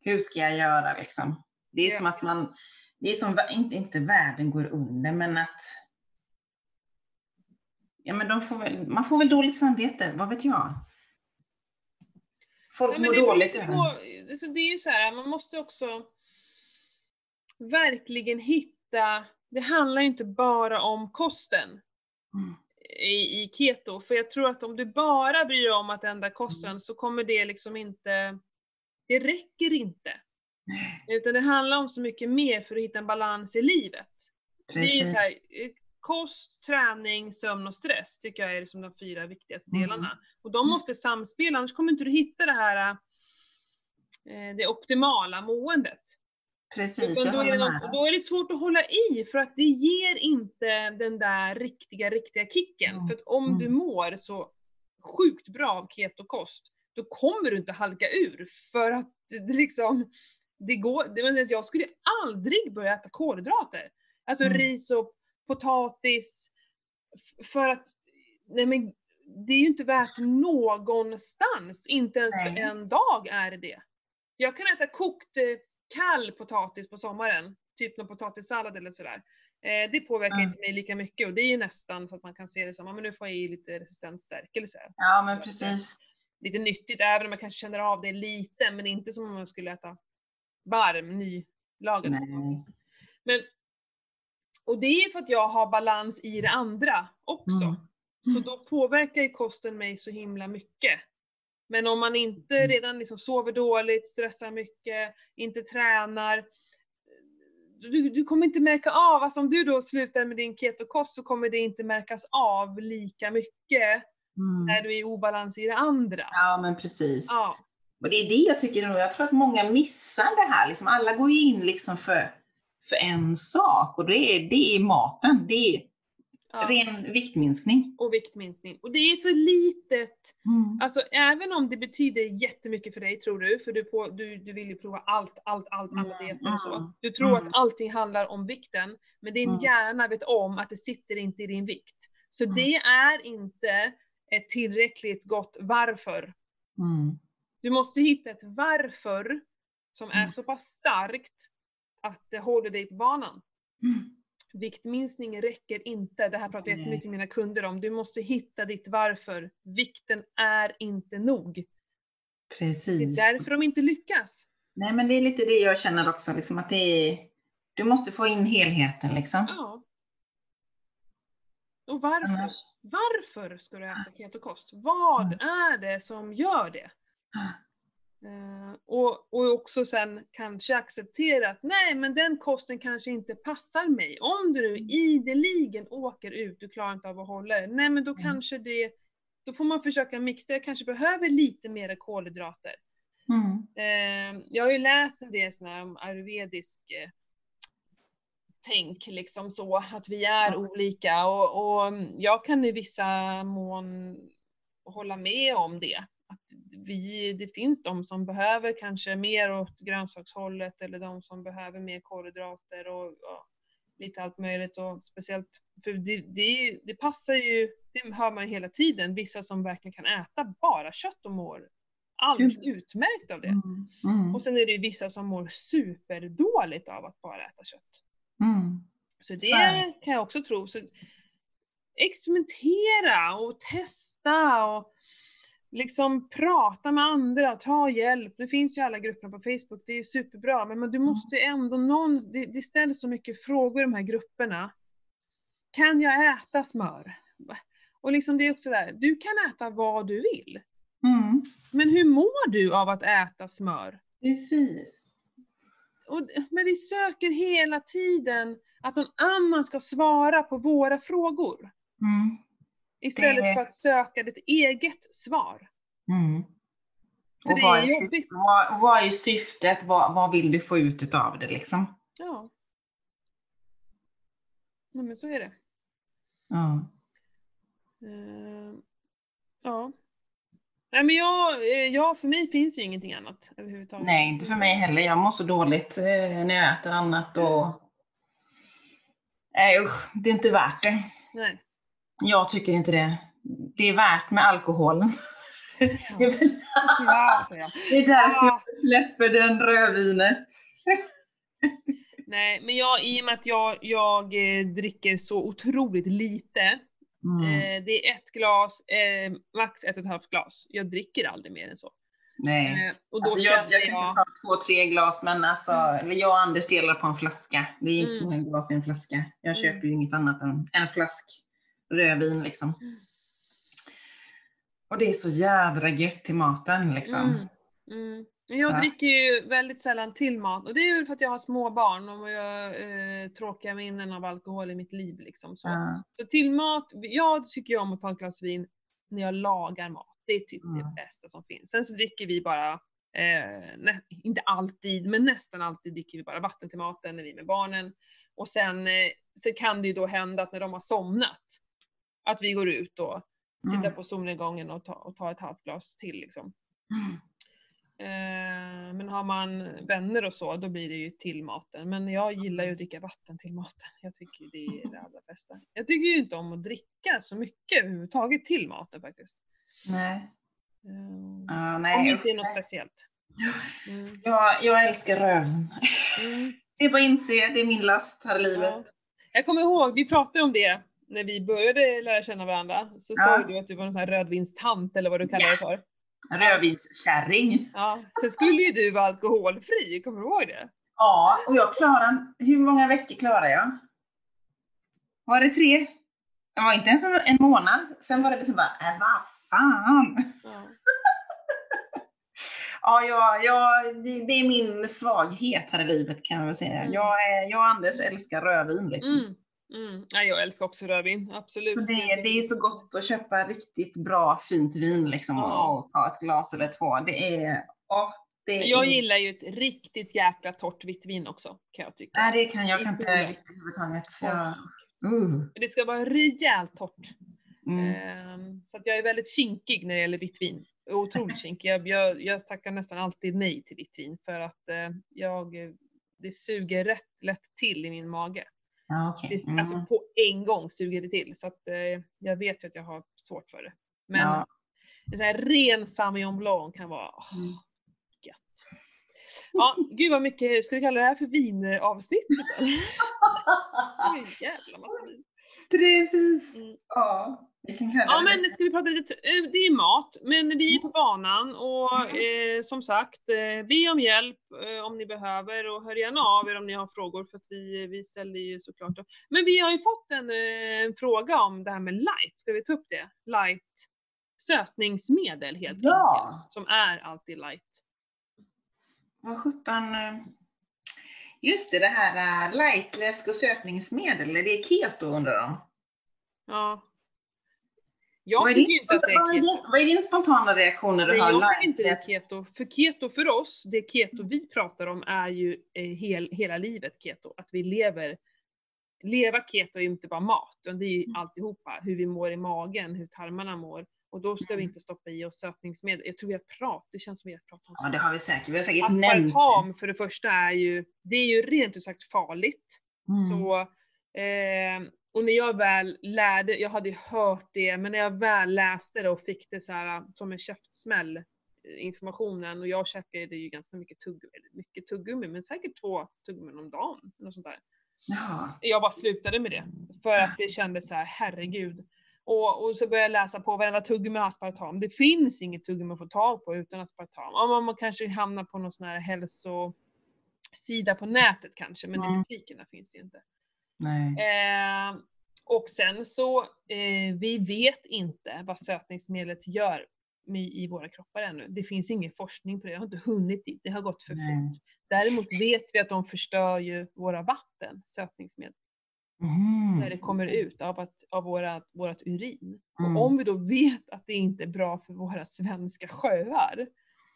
Hur ska jag göra liksom? Det är som att man, det är som, inte, inte världen går under, men att Ja men de får väl, man får väl dåligt samvete, vad vet jag? Folk mår dåligt över på, alltså det är ju så här, man måste också verkligen hitta, det handlar ju inte bara om kosten Mm. I, i keto, för jag tror att om du bara bryr dig om att ändra kosten så kommer det liksom inte, det räcker inte. Utan det handlar om så mycket mer för att hitta en balans i livet. Det är Precis. så här, eh, kost, träning, sömn och stress tycker jag är liksom de fyra viktigaste Mm. delarna. Och de Mm. måste samspela, annars kommer inte du hitta det här eh, det optimala måendet. Precis, jag då, är det, då är det svårt att hålla i för att det ger inte den där riktiga, riktiga kicken. Mm. För att om Mm. du mår så sjukt bra av ketokost, då kommer du inte halka ur. För att det liksom, det går, det, jag skulle aldrig börja äta kolhydrater. Alltså Mm. ris och potatis. För att, nej men det är ju inte värt någonstans, inte ens för Nej. en dag är det det. Jag kan äta kokt eh, kall potatis på sommaren, typ någon potatissallad eller sådär. Eh, det påverkar Mm. inte mig lika mycket och det är ju nästan så att man kan se det som, men nu får jag i lite resistent stärkelse. Ja, men precis. Lite nyttigt, även om jag kanske känner av det lite, men inte som om jag skulle äta varm, nylagad potatis. Men, och det är för att jag har balans i det andra också. Mm. Så då påverkar ju kosten mig så himla mycket. Men om man inte Mm. redan liksom sover dåligt, stressar mycket, inte tränar, du, du kommer inte märka av, alltså om du då slutar med din ketokost så kommer det inte märkas av lika mycket när Mm. du är i obalans i det andra. Ja, men precis. Ja. Och det är det jag tycker, jag tror att många missar det här. Liksom, alla går ju in liksom för, för en sak och det är, det är maten. Det är ja. ren viktminskning. Och viktminskning. Och det är för litet Mm. Alltså även om det betyder jättemycket för dig tror du, för du, på, du, du vill ju prova allt, allt, allt, alla Mm, dieter och så. mm, Du tror mm. att allting handlar om vikten, men din Mm. hjärna vet om att det sitter inte i din vikt. Så Mm. det är inte ett tillräckligt gott varför. Mm. Du måste hitta ett varför som är så pass starkt att det håller dig på banan. Mm. Viktminskning räcker inte, det här pratar jag jättemycket med mina kunder om. Du måste hitta ditt varför. Vikten är inte nog. Det är Precis. därför de inte lyckas. Nej, men det är lite det jag känner också, liksom, att det är, du måste få in helheten liksom. Ja. Och varför? Annars, Varför ska du äta ketokost? Vad är det som gör det? Eh, och, och också sen kanske acceptera att nej, men den kosten kanske inte passar mig. Om du nu Mm. ideligen åker ut, du klarar inte av att hålla det, nej men då Mm. kanske det, då får man försöka mixa, jag kanske behöver lite mer kolhydrater. mm. Eh, jag har ju läst en del sån här om ayurvedisk eh, tänk, liksom så, att vi är olika och, och jag kan i vissa mån hålla med om det. Att vi, det finns de som behöver kanske mer åt grönsakshållet eller de som behöver mer kolhydrater och ja, lite allt möjligt och speciellt, för det, det, det passar ju, det hör man ju hela tiden, vissa som verkligen kan äta bara kött och mår alldeles utmärkt av det. Mm. Mm. Och sen är det ju vissa som mår superdåligt av att bara äta kött. Mm. Så det Så kan jag också tro. Så experimentera och testa och liksom prata med andra, ta hjälp. Det finns ju alla grupperna på Facebook, det är superbra, men, men du måste ändå någon, det, det ställs så mycket frågor i de här grupperna. Kan jag äta smör? Och liksom det är också där, du kan äta vad du vill. Mm. Men hur mår du av att äta smör? Precis. Och, men vi söker hela tiden att någon annan ska svara på våra frågor. Mm. Istället Det- för att söka ditt eget svar. Mm. Och vad är är, syf- jobbigt. vad, vad är syftet? Vad, vad vill du få ut utav det liksom? Ja. Nej men så är det. Ja. Eh, ja. Nej men jag, eh, ja, för mig finns ju ingenting annat överhuvudtaget. Nej, inte för mig heller. Jag mår så dåligt eh, när jag äter annat och... Nej usch, det är inte värt det. Nej. Jag tycker inte det. Det är värt med alkoholen. Det är väl- Ja, det är därför Ja. jag släpper den rödvinet. Nej, men jag, i och med att jag, jag eh, dricker så otroligt lite, Mm. eh, det är ett glas, eh, max ett och ett halvt glas. Jag dricker aldrig mer än så. Nej. Eh, och då Alltså jag, jag kanske tar två, tre glas, men alltså, eller jag och Anders delar på en flaska. Det är inte så Mm. många glas i en flaska. Jag Mm. köper ju inget annat än en flask rödvin liksom. Mm. Och det är så jädra gött till maten liksom. Mm. Mm. Jag Så. dricker ju väldigt sällan till mat och det är ju för att jag har små barn och jag eh, tråkiga minnen av alkohol i mitt liv. Liksom. Så, Ja. så till mat, jag tycker ju om att ta ett glas vin när jag lagar mat. Det är typ Mm. det bästa som finns. Sen så dricker vi bara, eh, inte alltid, men nästan alltid dricker vi bara vatten till maten när vi är med barnen. Och sen eh, så kan det ju då hända att när de har somnat, att vi går ut och tittar Mm. på solnedgången och, ta, och tar ett halvt glas till. Liksom. Mm. Eh, men har man vänner och så, då blir det ju till maten. Men jag gillar ju att dricka vatten till maten. Jag tycker det är det allra bästa. Jag tycker ju inte om att dricka så mycket överhuvudtaget till maten faktiskt. Nej. Ja, om nej. det inte är något speciellt. Mm. Jag, jag älskar rödvin. Mm. Det är bara att inse, det är min last här i livet. Ja. Jag kommer ihåg, vi pratade om det när vi började lära känna varandra. Så Ja. sa du att du var en sån här rödvinstant eller vad du kallar det för. Rödvinskärring. Ja. Sen skulle ju du vara alkoholfri, kommer du ihåg det? Ja, och jag klarade, hur många veckor klarade jag? Var det tre? Det var inte ens en- en månad. Sen var det liksom bara, äh, vad fan. Ja. Ja, ja, ja det, det är min svaghet här i livet kan jag väl säga. Mm. Jag, är, jag och Anders älskar rödvin liksom. Mm. Mm. Ja, jag älskar också rödvin, absolut. Så det, det är så gott att köpa riktigt bra fint vin liksom Ja. och ta ett glas eller två. Det är, ja, det är... Jag gillar ju ett riktigt jäkla torrt vitt vin också, kan jag tycka. Nej, det kan jag kan Inte riktigt överhuvudtaget. Jag, uh, Det ska vara rejält torrt. mm. Ehm, Så att jag är väldigt kinkig när det gäller vitt vin. Otroligt kinkig. Jag, jag, jag tackar nästan alltid nej till vitt vin för att eh, jag, det suger rätt lätt till i min mage. Okej. Det, Mm. Alltså på en gång suger det till. Så att eh, jag vet ju att jag har svårt för det. Men Ja. en sån här ren Sauvignon Blanc kan vara Mm. gött. Ja, gud vad mycket, ska vi kalla det här för vinavsnittet eller? Det är en jävla massa vin. Precis. Mm. Ja, Ja men ska vi prata lite, eh, det är mat, men vi är på banan och eh, som sagt, eh, be om hjälp eh, om ni behöver och hör gärna av er om ni har frågor för att vi, vi ställer ju såklart då. Men vi har ju fått en, eh, en fråga om det här med light, ska vi ta upp det? Light sötningsmedel helt Ja. enkelt, som är alltid light. Vad sjutton... eh, Just det, det här lightläsk och sötningsmedel, är det keto undrar de? Ja. Jag Vad är, din, inte att det är keto. vad är din spontana reaktion när du Nej, hör jag tycker inte det är keto. För keto för oss, det keto vi pratar om är ju eh, hel, hela livet keto. Att vi lever, leva keto är ju inte bara mat, utan det är ju Mm. alltihopa. Hur vi mår i magen, hur tarmarna mår. Och då ska vi Mm. inte stoppa i oss sötningsmedel. Jag tror vi har pratat, det känns som vi har pratat om Ja, det har vi säkert. Vi har säkert nämnt Aspartam för det första är ju, det är ju rent ut sagt farligt. Mm. Så, eh, och när jag väl lärde, jag hade ju hört det, men när jag väl läste det och fick det så här som en käftsmäll, eh, informationen, och jag käkade ju ganska mycket tuggummi, mycket tuggummi, men säkert två tuggummin om dagen. Något sånt där. Ja. Jag bara slutade med det. För att det kändes så här, herregud. Och, och så började jag läsa på varenda tuggummi har aspartam. Det finns inget tuggummi att få tag på utan aspartam. Man, man kanske hamnar på någon sån här hälsosida på nätet kanske, men Mm. i butikerna finns det inte. Eh, och sen så, eh, vi vet inte vad sötningsmedlet gör i, i våra kroppar ännu. Det finns ingen forskning på det, jag har inte hunnit dit, det har gått för Nej. fort. Däremot vet vi att de förstör ju våra vatten, sötningsmedel, Mhm. när det kommer ut av, att, av våra, vårat urin. Mm. Och om vi då vet att det inte är bra för våra svenska sjöar,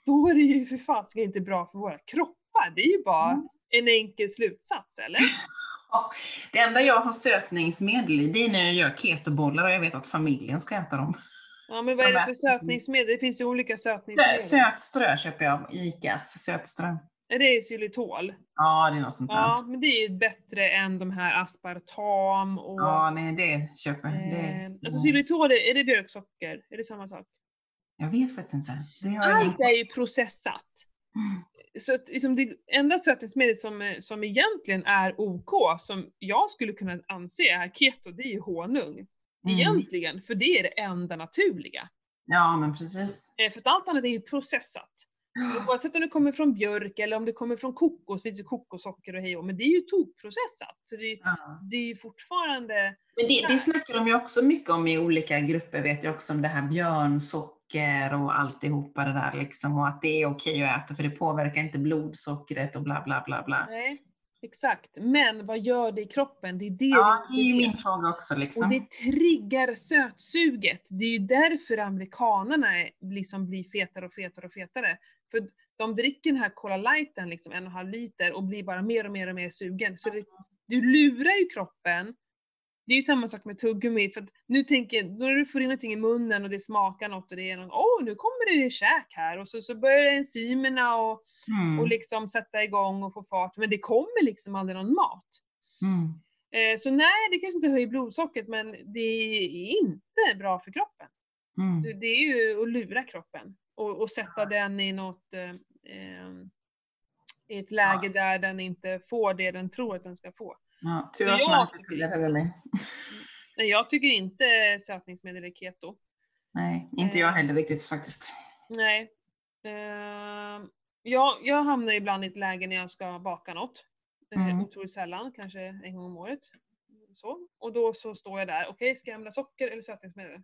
då är det ju för fasiken inte bra för våra kroppar. Det är ju bara Mm. en enkel slutsats, eller? Det enda jag har sötningsmedel i, det är när jag gör ketobollar och jag vet att familjen ska äta dem. Ja, men vad är det för är- sötningsmedel? Det finns ju olika sötningsmedel. Sötströ köper jag, Icas sötströ. Är det xylitol? Ja, det är något sånt där. Ja, Ja, men det är ju bättre än de här aspartam och... nej det köper jag. eh, alltså xylitol, är är det björksocker? Är det samma sak? jag vet faktiskt inte. Allt är ju processat. Mm. Så att liksom det enda sötningsmedel som, är- som egentligen är OK, som jag skulle kunna anse är keto, det är ju honung. Mm. Egentligen, för det är det enda naturliga. Ja, men precis. Eh, För att allt annat är ju processat. Oavsett om det kommer från björk eller om det kommer från kokos, det finns ju kokossocker och hej och, men det är ju tokprocessat. Så det, är- Ja. det är ju fortfarande... Men det, det snackar de ju också mycket om i olika grupper, vet jag också om det här björnsocker och alltihopa det där liksom och att det är okej att äta för det påverkar inte blodsockret och bla bla bla bla. Nej, exakt. Men vad gör det i kroppen? Det är det Ja, det är ju min fråga också Och liksom. det triggar sötsuget. Det är ju därför amerikanerna liksom blir fetare och fetare och fetare. För de dricker den här Cola Lighten, liksom en och en halv liter, och blir bara mer och mer och mer sugen. Så det, du lurar ju kroppen. Det är ju samma sak med tuggummi, för att nu tänker, när du får in någonting i munnen och det smakar något och det är någon, åh nu kommer det käk här, och så, så börjar enzymerna och, Mm. och liksom sätta igång och få fart, men det kommer liksom aldrig någon mat. Mm. Eh, Så nej, det kanske inte höjer blodsockret, men det är inte bra för kroppen. Mm. Det är ju att lura kroppen och, och sätta den i något, eh, eh, i ett läge där den inte får det den tror att den ska få. Ja, tur att jag man inte tycker- tuggar tuggummi. Nej, jag tycker inte sötningsmedel är keto. Nej, inte jag heller riktigt faktiskt. Nej. Eh, jag, jag hamnar ibland i ett läge när jag ska baka något. Eh, Mm. Otroligt sällan, kanske en gång om året. Så. Och då så står jag där, okej ska jag använda socker eller sötningsmedel?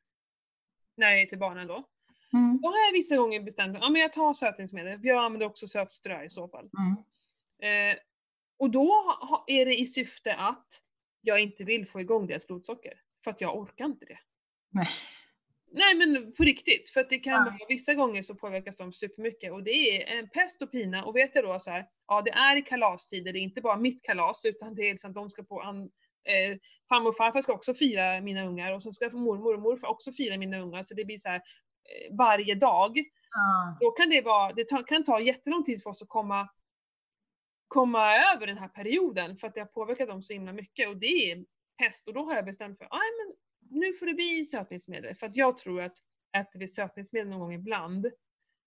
När jag är till barnen då. Mm. Då har jag vissa gånger bestämt mig, ja men jag tar sötningsmedel, för jag använder också sötströ i så fall. Mm. Eh, och då är det i syfte att jag inte vill få igång deras blodsocker. För att jag orkar inte det. Nej. Nej men på riktigt, för att det kan Ja. vara, vissa gånger så påverkas de supermycket och det är en pest och pina. Och vet jag då så här, ja det är i kalastider, det är inte bara mitt kalas utan det är liksom de ska på an, eh, farmor och farfar ska också fira mina ungar och så ska mormor och morfar också fira mina ungar så det blir så här eh, varje dag. Ja. Då kan det vara, det ta, kan ta jättelång tid för oss att komma, komma över den här perioden för att det har påverkat dem så himla mycket och det är pest och då har jag bestämt för, "Aj, men nu får det bli sötningsmedel för att jag tror att äter vi sötningsmedel någon gång ibland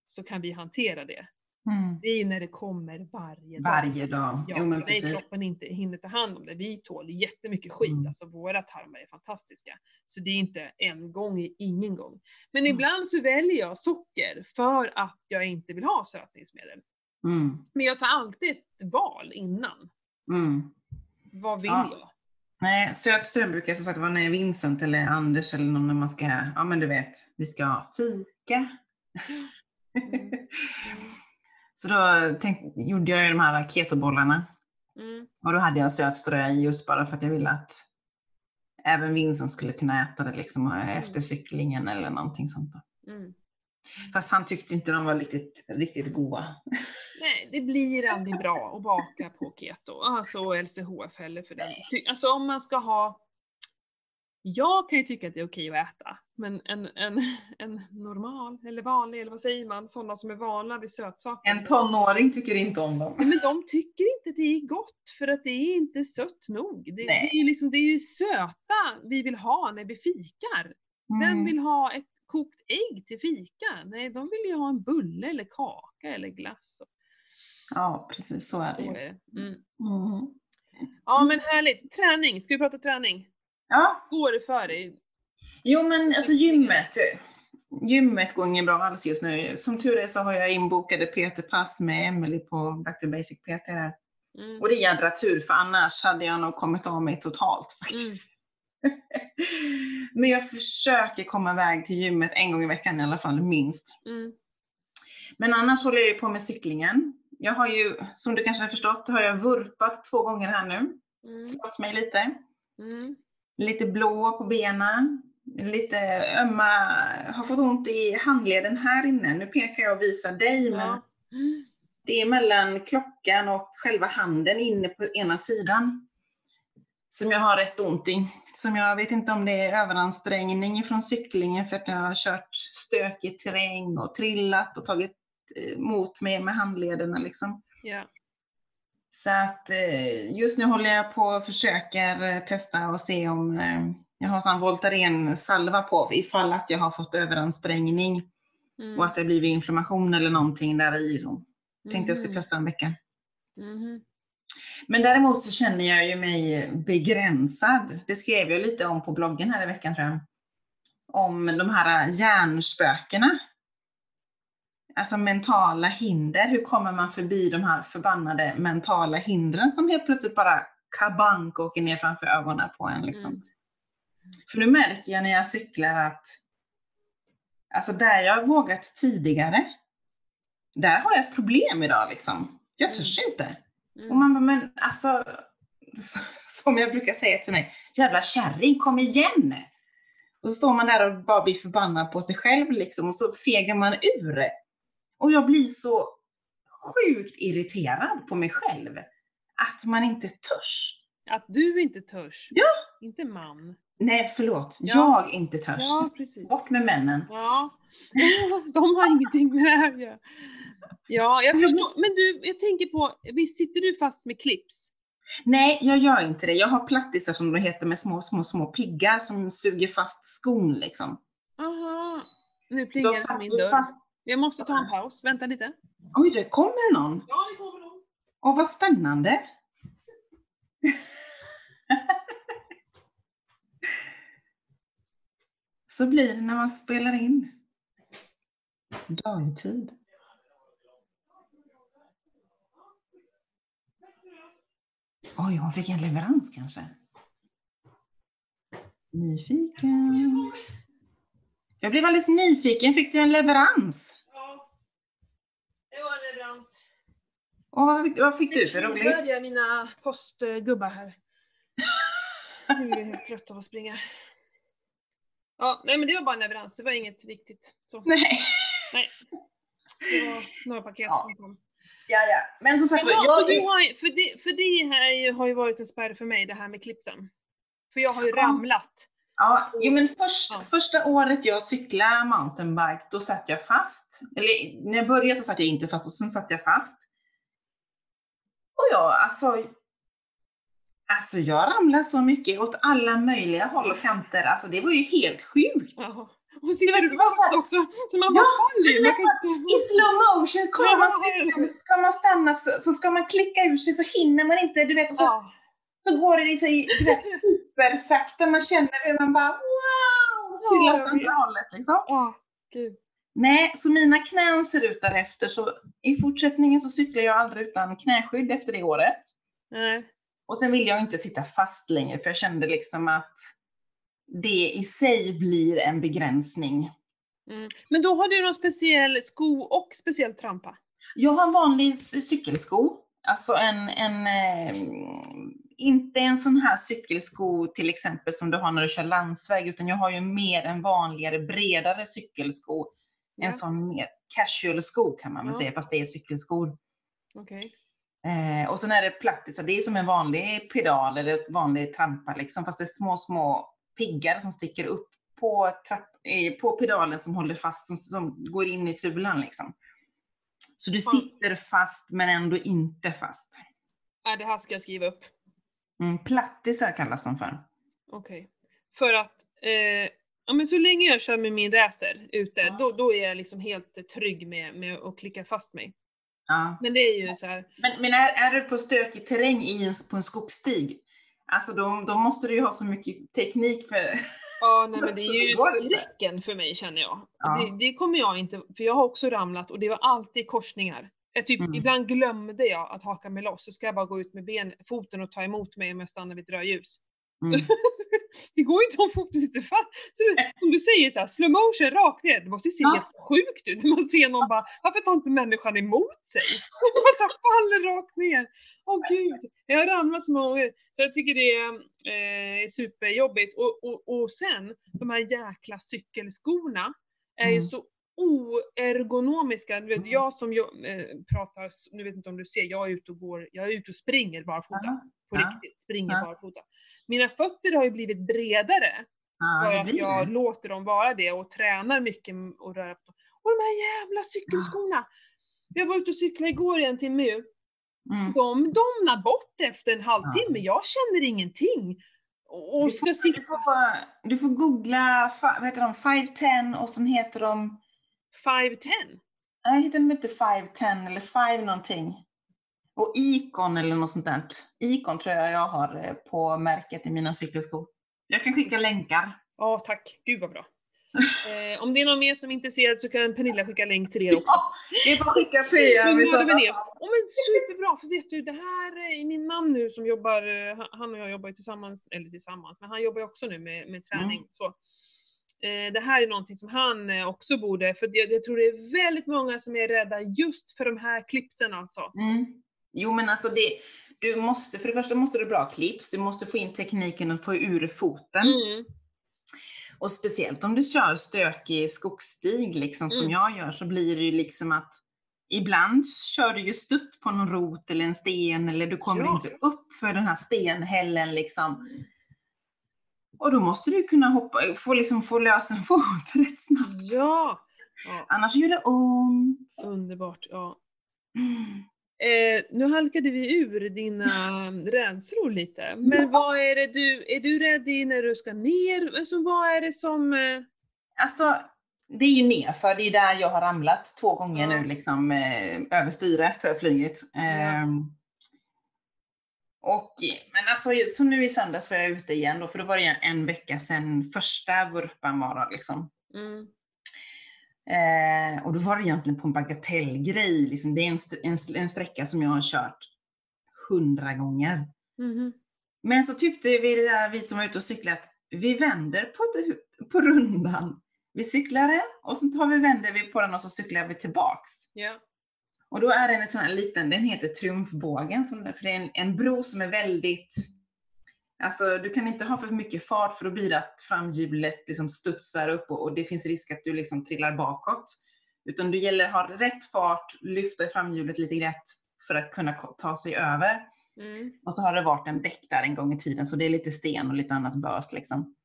så kan vi hantera det. Mm. Det är ju när det kommer varje dag. Varje dag. Ja, jo men precis. kroppen inte hinner ta hand om det. Vi tål jättemycket skit, Mm. alltså våra tarmar är fantastiska. Så det är inte en gång i ingen gång. Men Mm. ibland så väljer jag socker för att jag inte vill ha sötningsmedel. Mm. Men jag tar alltid ett val innan. Mm. Vad vill Ja. jag? Nej, sötströ brukar som sagt vara när Vincent eller Anders eller någon när man ska, ja men du vet, vi ska fika. Mm. Så då tänk, gjorde jag ju de här ketobollarna Mm. och då hade jag sötströ i just bara för att jag ville att även Vincent skulle kunna äta det liksom efter cyklingen eller någonting sånt. Mm. Fast han tyckte inte de var riktigt, riktigt goda. Nej, det blir aldrig bra att baka på keto. Alltså LCHF heller för den. Alltså om man ska ha... Jag kan ju tycka att det är okej att äta, men en, en, en normal, eller vanlig, eller vad säger man, sådana som är vana vid sötsaker. En tonåring tycker inte om dem. Men de tycker inte det är gott för att det är inte sött nog. Det, det, är, ju liksom, det är ju söta vi vill ha när vi fikar. Mm. vill ha ett kokt ägg till fika? Nej, de vill ju ha en bulle eller kaka eller glass. Ja, precis så är det ju. är det. Mm. Mm. Ja men härligt. Träning, ska vi prata träning? Ja, Går det för dig? Jo men alltså gymmet, gymmet går inget bra alls just nu. Som tur är så har jag inbokade PT-pass med Emily på Back to Basic PT där. Mm. Och det är jädra tur för annars hade jag nog kommit av mig totalt faktiskt. men jag försöker komma iväg till gymmet en gång i veckan i alla fall, minst. Mm. Men annars håller jag ju på med cyklingen. Jag har ju, som du kanske har förstått, har jag vurpat två gånger här nu. Mm. Slått mig lite. Mm. Lite blå på benen. Lite ömma, har fått ont i handleden här inne. Nu pekar jag och visar dig, men Ja. Mm. det är mellan klockan och själva handen inne på ena sidan. Som jag har rätt ont i. Som jag vet inte om det är överansträngning från cyklingen för att jag har kört stökig terräng och trillat och tagit eh, mot mig med handlederna liksom. Ja. Så att eh, just nu håller jag på och försöker eh, testa och se om eh, jag har sån Voltaren salva på ifall att jag har fått överansträngning Mm. och att det blivit inflammation eller någonting där i. Tänkte jag skulle Mhm. testa en vecka. Mhm. Men däremot så känner jag ju mig begränsad. Det skrev jag lite om på bloggen här i veckan tror jag. Om de här hjärnspökena. Alltså mentala hinder. Hur kommer man förbi de här förbannade mentala hindren som helt plötsligt bara kabank åker ner framför ögonen på en liksom. Mm. För nu märker jag när jag cyklar att alltså där jag vågat tidigare, där har jag ett problem idag liksom. Jag törs inte. Och Mm. man bara, men alltså, som jag brukar säga till mig, jävla kärring, kom igen! Och så står man där och bara blir förbannad på sig själv liksom, och så fegar man ur. Och jag blir så sjukt irriterad på mig själv. Att man inte törs. Att du inte törs. Ja. Inte man. Nej, förlåt. Ja. Jag inte törs. Ja, precis. Bort med männen. Ja. De har ingenting med det här att göra. Ja, jag förstår. Men du, jag tänker på, visst sitter du fast med clips? Nej, jag gör inte det. Jag har plattisar som det heter med små, små, små piggar som suger fast skon liksom. Aha. Nu plingar det min dörr. fast... Jag måste ta en paus. Vänta lite. Oj, det kommer någon. Ja, det kommer nog. Åh, vad spännande. Så blir det när man spelar in. Dagtid. Oj, hon fick en leverans kanske. Nyfiken. Jag blev alldeles nyfiken. Fick du en leverans? Ja. Det var en leverans. Och vad, fick, vad fick du för Nu roligt? hörde jag mina postgubbar här. Nu är jag helt trött av att springa. Ja, nej men det var bara en leverans, det var inget viktigt. Så, Nej. det var några paket Ja. som kom. Ja, ja. Men som sagt, Jaha, jag... för, du har, för, det, för det här har ju varit en spärr för mig, det här med clipsen. För jag har ju Ja. ramlat. Ja, jo, men först, Ja. första året jag cyklade mountainbike, då satt jag fast. Eller när jag började så satt jag inte fast och sen satt jag fast. Och jag, alltså, alltså jag ramlade så mycket åt alla möjliga håll och kanter. Alltså det var ju helt sjukt. Jaha. Och sitter det var så här- också, så man Ja, bara faller ju. I slow motion, kommer man Ja, cyklande så ska man stanna så, så ska man klicka ur sig så hinner man inte, du vet, och så, Ja. så går det i sig, du vet, supersakta, man känner hur man bara wow, till Ja, andra hållet liksom. Ja, gud. Nej, så mina knän ser ut därefter, så i fortsättningen så cyklar jag aldrig utan knäskydd efter det året. Nej. Och sen vill jag inte sitta fast längre, för jag kände liksom att det i sig blir en begränsning. Mm. Men då har du någon speciell sko och speciell trampa? Jag har en vanlig cykelsko, alltså en, en eh, inte en sån här cykelsko till exempel som du har när du kör landsväg, utan jag har ju mer en vanligare, bredare cykelsko. Ja. En sån mer casual sko kan man väl Ja. säga, fast det är cykelskor. Okej. Eh, och sen är det plattisar, det är som en vanlig pedal eller ett vanlig trampa liksom, fast det är små, små piggar som sticker upp på, trapp, eh, på pedalen som håller fast, som, som går in i sulan liksom. Så du sitter fast men ändå inte fast. Ja, det här ska jag skriva upp. Mm, plattisar kallas de för. Okej. För att, eh, ja men så länge jag kör med min racer ute, Ja. då, då är jag liksom helt trygg med, med att klicka fast mig. Ja. Men det är ju så här. Men, men är, är du på stökig terräng i en, på en skogsstig, alltså då, då måste du ju ha så mycket teknik för Ja, nej men det är ju skräcken för mig känner jag. Ja. Det, det kommer jag inte, för jag har också ramlat och det var alltid korsningar. Jag typ, Mm. Ibland glömde jag att haka mig loss, så ska jag bara gå ut med ben, foten och ta emot mig om jag stannar vid ett rödljus. Mm. det går ju inte om foten sitter fast. Så du, som du säger såhär, slow motion rakt ner, det måste ju se Ja. helt sjukt ut när man ser någon bara, varför tar inte människan emot sig? Man så här faller rakt ner. Åh gud, jag har ramlat så många gånger. Så jag tycker det är, eh, är superjobbigt. Och, och, och sen, de här jäkla cykelskorna är ju Mm. så oergonomiska. Du vet, Mm. jag som jag, eh, pratar, nu vet inte om du ser, jag är ute och går, jag är ute och springer barfota. På Ja. riktigt, springer Ja. barfota. Mina fötter har ju blivit bredare Ja, för att jag det. låter dem vara det och tränar mycket och röra på dem. Och de här jävla cykelskorna! Jag var ute och cyklade igår i en timme ju. Mm. De domnar bort efter en halvtimme, jag känner ingenting. Och, Du får, sitta... du, får, du får googla, vad heter de, 510 och sen heter de, 510? nej heter de inte 510 eller 5 någonting. Och Icon eller något sånt där. Icon tror jag jag har eh, på märket i mina cykelskor. Jag kan skicka länkar. Ja, tack. Gud vad bra. Eh, om det är någon mer som är intresserad så kan Pernilla skicka länk till er också. Ja, det är bara att skicka. Nu i sådana fall. Oh, men superbra, för vet du, det här är min man nu som jobbar, eh, han- och jag jobbar ju tillsammans, eller tillsammans, men han jobbar ju också nu med, med träning. Mm. Så. Eh, det här är någonting som han eh, också borde, för jag, jag tror det är väldigt många som är rädda just för de här clipsen alltså. Mm. Jo men alltså det, du måste, för det första måste du ha bra clips, du måste få in tekniken och få ur foten. Mm. Och speciellt om du kör stökig skogsstig liksom som Mm. jag gör så blir det ju liksom att ibland kör du ju stutt på någon rot eller en sten eller du kommer Ja. inte upp för den här stenhällen liksom. Och då måste du kunna hoppa, få, liksom, få lösa en fot rätt snabbt. Ja! ja! Annars gör det ont. Underbart, ja. Mm. Eh, nu halkade vi ur dina rädslor lite, men vad är det du, är du rädd i när du ska ner? Alltså vad är det som... Eh, Alltså, det är ju nerför, det är där jag har ramlat två gånger Ja. nu liksom eh, över styret för flyget. Ehm, och, men alltså, så nu i söndags var jag ute igen då, för då var det en vecka sedan första vurpan var då, liksom. mm, Eh, och då var det egentligen på en bagatellgrej, liksom. det är en, st- en, en sträcka som jag har kört hundra gånger. mhm. Men så tyckte vi, vi som var ute och cyklade att vi vänder på, på rundan. Vi cyklar den och sen tar vi, vänder vi på den och så cyklar vi tillbaks. Ja. Och då är den en sån här liten, den heter Triumfbågen, för det är en, en bro som är väldigt, alltså du kan inte ha för mycket fart för då blir det att framhjulet liksom studsar upp och, och det finns risk att du liksom trillar bakåt. Utan det gäller att ha rätt fart, lyfta framhjulet lite rätt för att kunna ta sig över. Mm. Och så har det varit en bäck där en gång i tiden, så det är lite sten och lite annat bös liksom.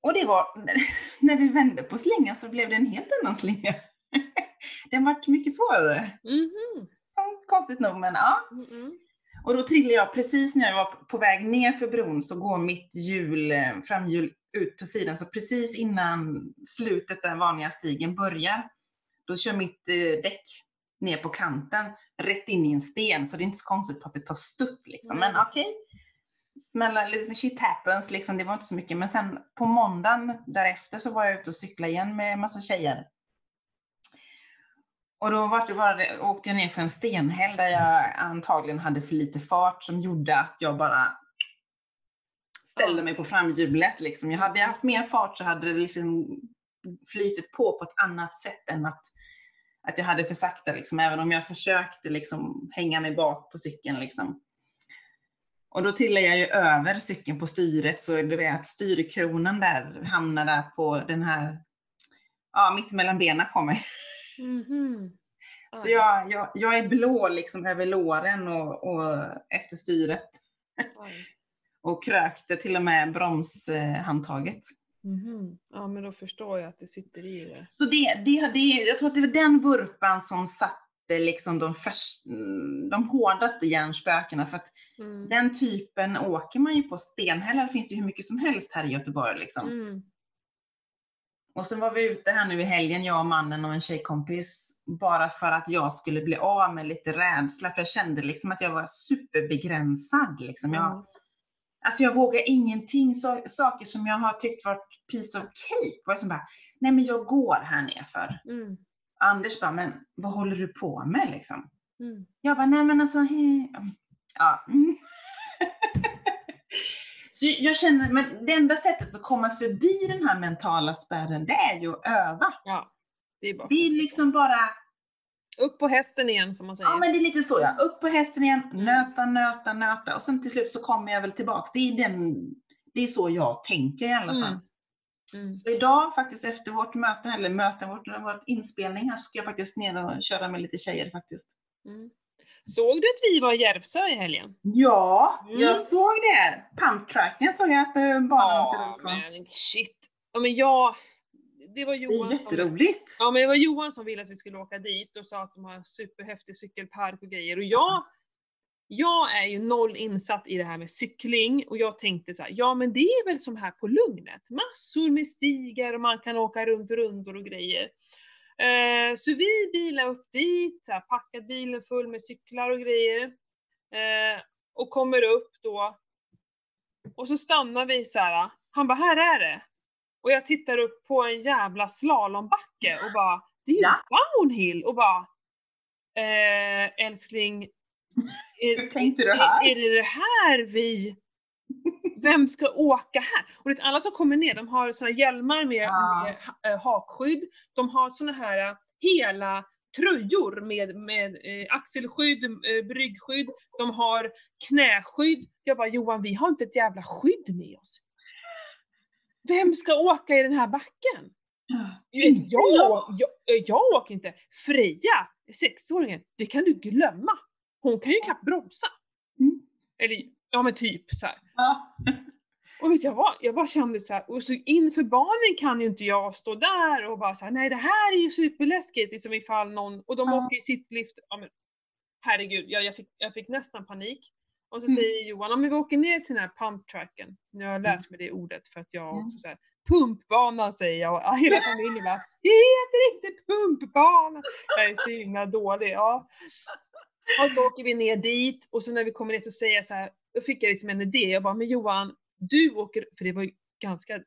Och det var, när vi vände på slingan så blev det en helt annan slinga. Den vart mycket svårare, Mhm. som konstigt nog, men ja. Mm-mm. Och då trillade jag precis när jag var på väg ner för bron så går mitt hjul, eh, framhjul ut på sidan. Så precis innan slutet, den vanliga stigen börjar, då kör mitt eh, däck ner på kanten, rätt in i en sten. Så det är inte så konstigt på att det tar stutt liksom. Men Mm. okej. Smälla lite shit happens liksom, det var inte så mycket. Men sen på måndagen därefter så var jag ute och cyklade igen med massa tjejer. Och då var det, var det, åkte jag ner för en stenhäll där jag antagligen hade för lite fart som gjorde att jag bara ställde mig på framhjulet. Liksom. Jag hade jag haft mer fart så hade det liksom flytit på på ett annat sätt än att, att jag hade för sakta, liksom, även om jag försökte liksom, hänga mig bak på cykeln. Liksom. Och då trillade jag ju över cykeln på styret så du vet att styrkronan där hamnade på den här, ja mitt mellan benen på mig. Mhm. Så jag, jag, jag är blå liksom över låren och, och efter styret. Aj. Och krökte till och med bromshandtaget. Mhm. Ja, men då förstår jag att det sitter i det. Så det, det, det, jag tror att det var den vurpan som satte liksom de, mm, de hårdaste hjärnspökena. För att Mm. den typen åker man ju på stenhällar, det finns ju hur mycket som helst här i Göteborg. Liksom. Mm. Och så var vi ute här nu i helgen, jag och mannen och en tjejkompis, bara för att jag skulle bli av med lite rädsla. För jag kände liksom att jag var superbegränsad. Liksom. Jag, Ja. Alltså jag vågar ingenting. Så, saker som jag har tyckt varit piece of cake var som bara, nej men jag går här nerför. Mm. Anders bara, men vad håller du på med liksom? Mm. Jag bara, nej men alltså, he. ja. Mm. Så jag känner, men det enda sättet att komma förbi den här mentala spärren, det är ju att öva. Ja, det är bara Det är liksom bara, upp på hästen igen som man säger. ja men det är lite så ja, upp på hästen igen, nöta, nöta, nöta och sen till slut så kommer jag väl tillbaks. Det är, den, det är så jag tänker i alla fall. Mm. Mm. Så idag faktiskt efter vårt möte, eller möte, vårt, vår inspelning här, så ska jag faktiskt ner och köra med lite tjejer faktiskt. Mm. Såg du att vi var i Järvsö i helgen? Ja, Mm. jag såg det. Pumptracken såg jag att eh, barnen åkte runt på. men shit. Ja men jag... Det var Det Johan är som... jätteroligt. Ja men det var Johan som ville att vi skulle åka dit och sa att de har superhäftig cykelpark och grejer. Och jag, jag är ju noll insatt i det här med cykling och jag tänkte så här, ja men det är väl som här på Lugnet. Massor med stigar och man kan åka runt rundor och grejer. Eh, så vi bilade upp dit, här, packat bilen full med cyklar och grejer. Eh, och kommer upp då. Och så stannar vi så här. han bara, här är det. Och jag tittar upp på en jävla slalombacke och bara, det är ju Ja. downhill! Och bara, eh, älskling, är, Hur tänkte du här? Är, är det det här vi... Vem ska åka här? Och vet, alla som kommer ner, de har såna hjälmar med, Ja. med eh, hakskydd. De har såna här eh, hela tröjor med, med eh, axelskydd, eh, bryggskydd. De har knäskydd. Jag bara, Johan, vi har inte ett jävla skydd med oss. Vem ska åka i den här backen? Jag, jag. jag, jag åker inte. Freja, sexåringen, det kan du glömma. Hon kan ju knappt bromsa. Mm. Eller, ja men typ så. Ja. Och vet jag vad, jag bara kände så här, och så inför barnen kan ju inte jag stå där och bara så här, nej det här är ju superläskigt, liksom ifall någon, och de Ja. åker ju sittlift, ja men herregud, jag, jag, fick, jag fick nästan panik. Och så Mm. säger Johan, om vi åker ner till den här pumptracken, nu har jag lärt Mm. mig det ordet för att jag Mm. också så här, pumpbanan säger jag och hela familjen bara, det heter inte pumpbana. Jag är så himla dålig, ja. Och då åker vi ner dit och så när vi kommer ner så säger jag så här, då fick jag liksom en idé, jag bara, men Johan, du åker, för det var ju ganska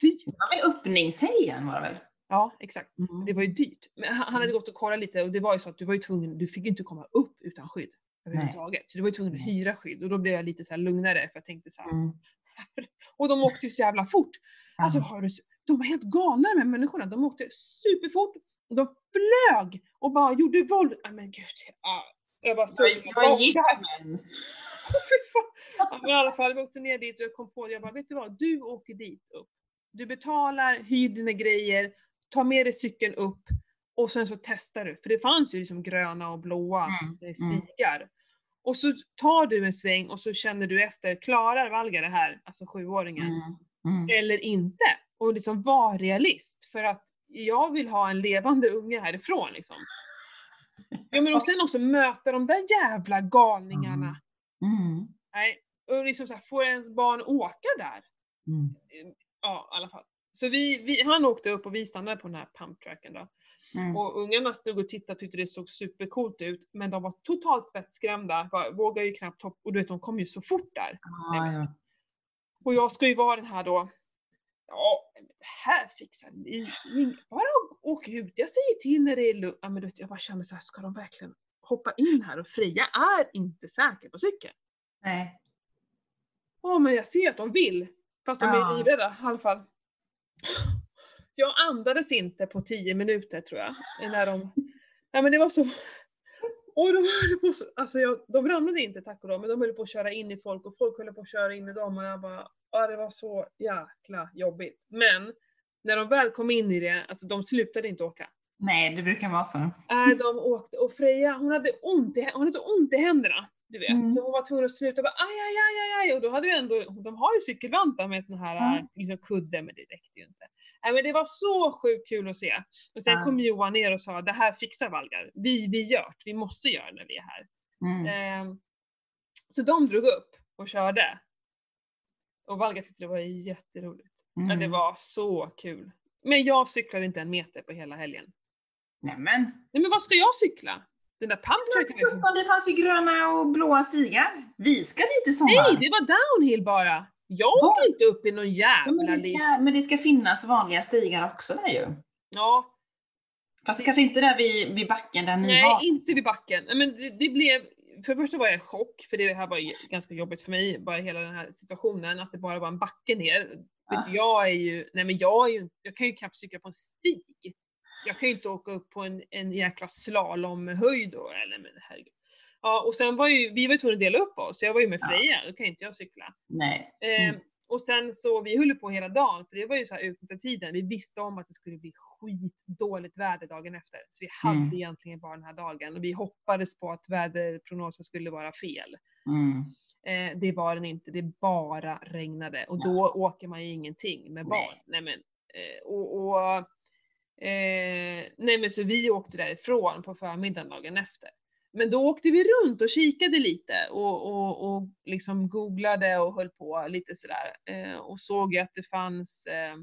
dyrt. Det var väl öppningshelgen var det väl? Ja, exakt. Mm. Det var ju dyrt. Men han hade gått och kollat lite och det var ju så att du var ju tvungen, du fick ju inte komma upp utan skydd överhuvudtaget. Så du var ju tvungen att hyra skydd och då blev jag lite så lugnare för jag tänkte så här. Mm. Och de åkte ju så jävla fort. Alltså har du, de var helt galna de här människorna. De åkte superfort. och De flög och bara gjorde våld. Nej men gud. Ja, jag bara såg. Jag, jag gift men. Ja, men i alla fall, vi åkte ner dit och jag kom på det. Jag bara, vet du vad? Du åker dit upp. Du betalar, hyr dina grejer, tar med dig cykeln upp och sen så testar du. För det fanns ju liksom gröna och blåa Mm, eh, stigar. Och så tar du en sväng och så känner du efter, klarar Valga det här, alltså sjuåringen, Mm. Mm. eller inte? Och liksom var realist. För att jag vill ha en levande unge härifrån liksom. Ja men och sen också möta de där jävla galningarna. Mm. Nej, och liksom så här, får ens barn åka där? Mm. Ja, i alla fall. Så vi, vi, han åkte upp och vi stannade på den här pumptracken då. Mm. Och ungarna stod och tittade och tyckte det såg supercoolt ut, men de var totalt vettskrämda. Vågar ju knappt hoppa, och du vet de kom ju så fort där. Ja, ja. Och jag ska ju vara den här då, ja, det här fixar ni. Ni- Bara åk ut, jag säger till när det är lugnt. Ja, men du vet, jag bara känner så här, ska de verkligen hoppa in här? Och Freja är inte säker på cykeln. Nej. Åh, men jag ser att de vill. Fast de är Ja. livrädda i alla fall. Jag andades inte på tio minuter tror jag. När de... Nej men det var så... Och de höll på så... Alltså jag, de ramlade inte tack och lov, men de höll på att köra in i folk och folk höll på att köra in i dem och jag bara... Ja, det var så jäkla jobbigt. Men när de väl kom in i det, alltså de slutade inte åka. Nej, det brukar vara så. Nej, de åkte och Freja hon hade ont i, hon hade så ont i händerna. Du vet. Mm. Så hon var tvungen att sluta bara aj, aj, aj, aj. Och då hade vi ändå, de har ju cykelvantar med sån här Mm. liksom, kudde, men det räckte ju inte. Nej men det var så sjukt kul att se. Och sen Ja. kom Johan ner och sa det här fixar Valgar. Vi, vi gör det, vi måste göra det när vi är här. Mm. Ehm, så de drog upp och körde. Och Valgar tyckte det var jätteroligt. Det Mm. var så kul. Men jag cyklade inte en meter på hela helgen. Nämen. Nej men vad ska jag cykla? Den där pumptracken är det fanns ju gröna och blåa stigar. Vi ska dit i sommar. Nej, det var downhill bara! Jag åker inte upp i någon Ja, men, jävla det ska, men det ska finnas vanliga stigar också där ju. Ja, Fast kanske inte där vid, vid backen där ni nej, var. inte vid backen. Nej, Men det, det blev, för det första var jag i chock, för det här var ju ganska jobbigt för mig, bara hela den här situationen, att det bara var en backe ner. Ah. Vet du, jag är ju, nej men jag är ju, jag kan ju knappt cykla på en stig. Jag kan ju inte åka upp på en, en jäkla slalomhöjd då, eller men herregud. Ja, och sen var ju, vi var ju tvungna att dela upp oss, jag var ju med Ja. Freja, då kan inte jag cykla. Nej. Eh, Mm. Och sen så, vi höll på hela dagen, för det var ju så här utnyttja tiden. Vi visste om att det skulle bli skitdåligt väder dagen efter. Så vi hade Mm. egentligen bara den här dagen. Och vi hoppades på att väderprognosen skulle vara fel. Mm. Eh, det var den inte, det bara regnade. Och Ja. då åker man ju ingenting med barn. Nej. Nej. men, eh, och, och, eh, nej men så vi åkte därifrån på förmiddagen dagen efter. Men då åkte vi runt och kikade lite och, och, och liksom googlade och höll på lite sådär. Eh, och såg ju att det fanns eh,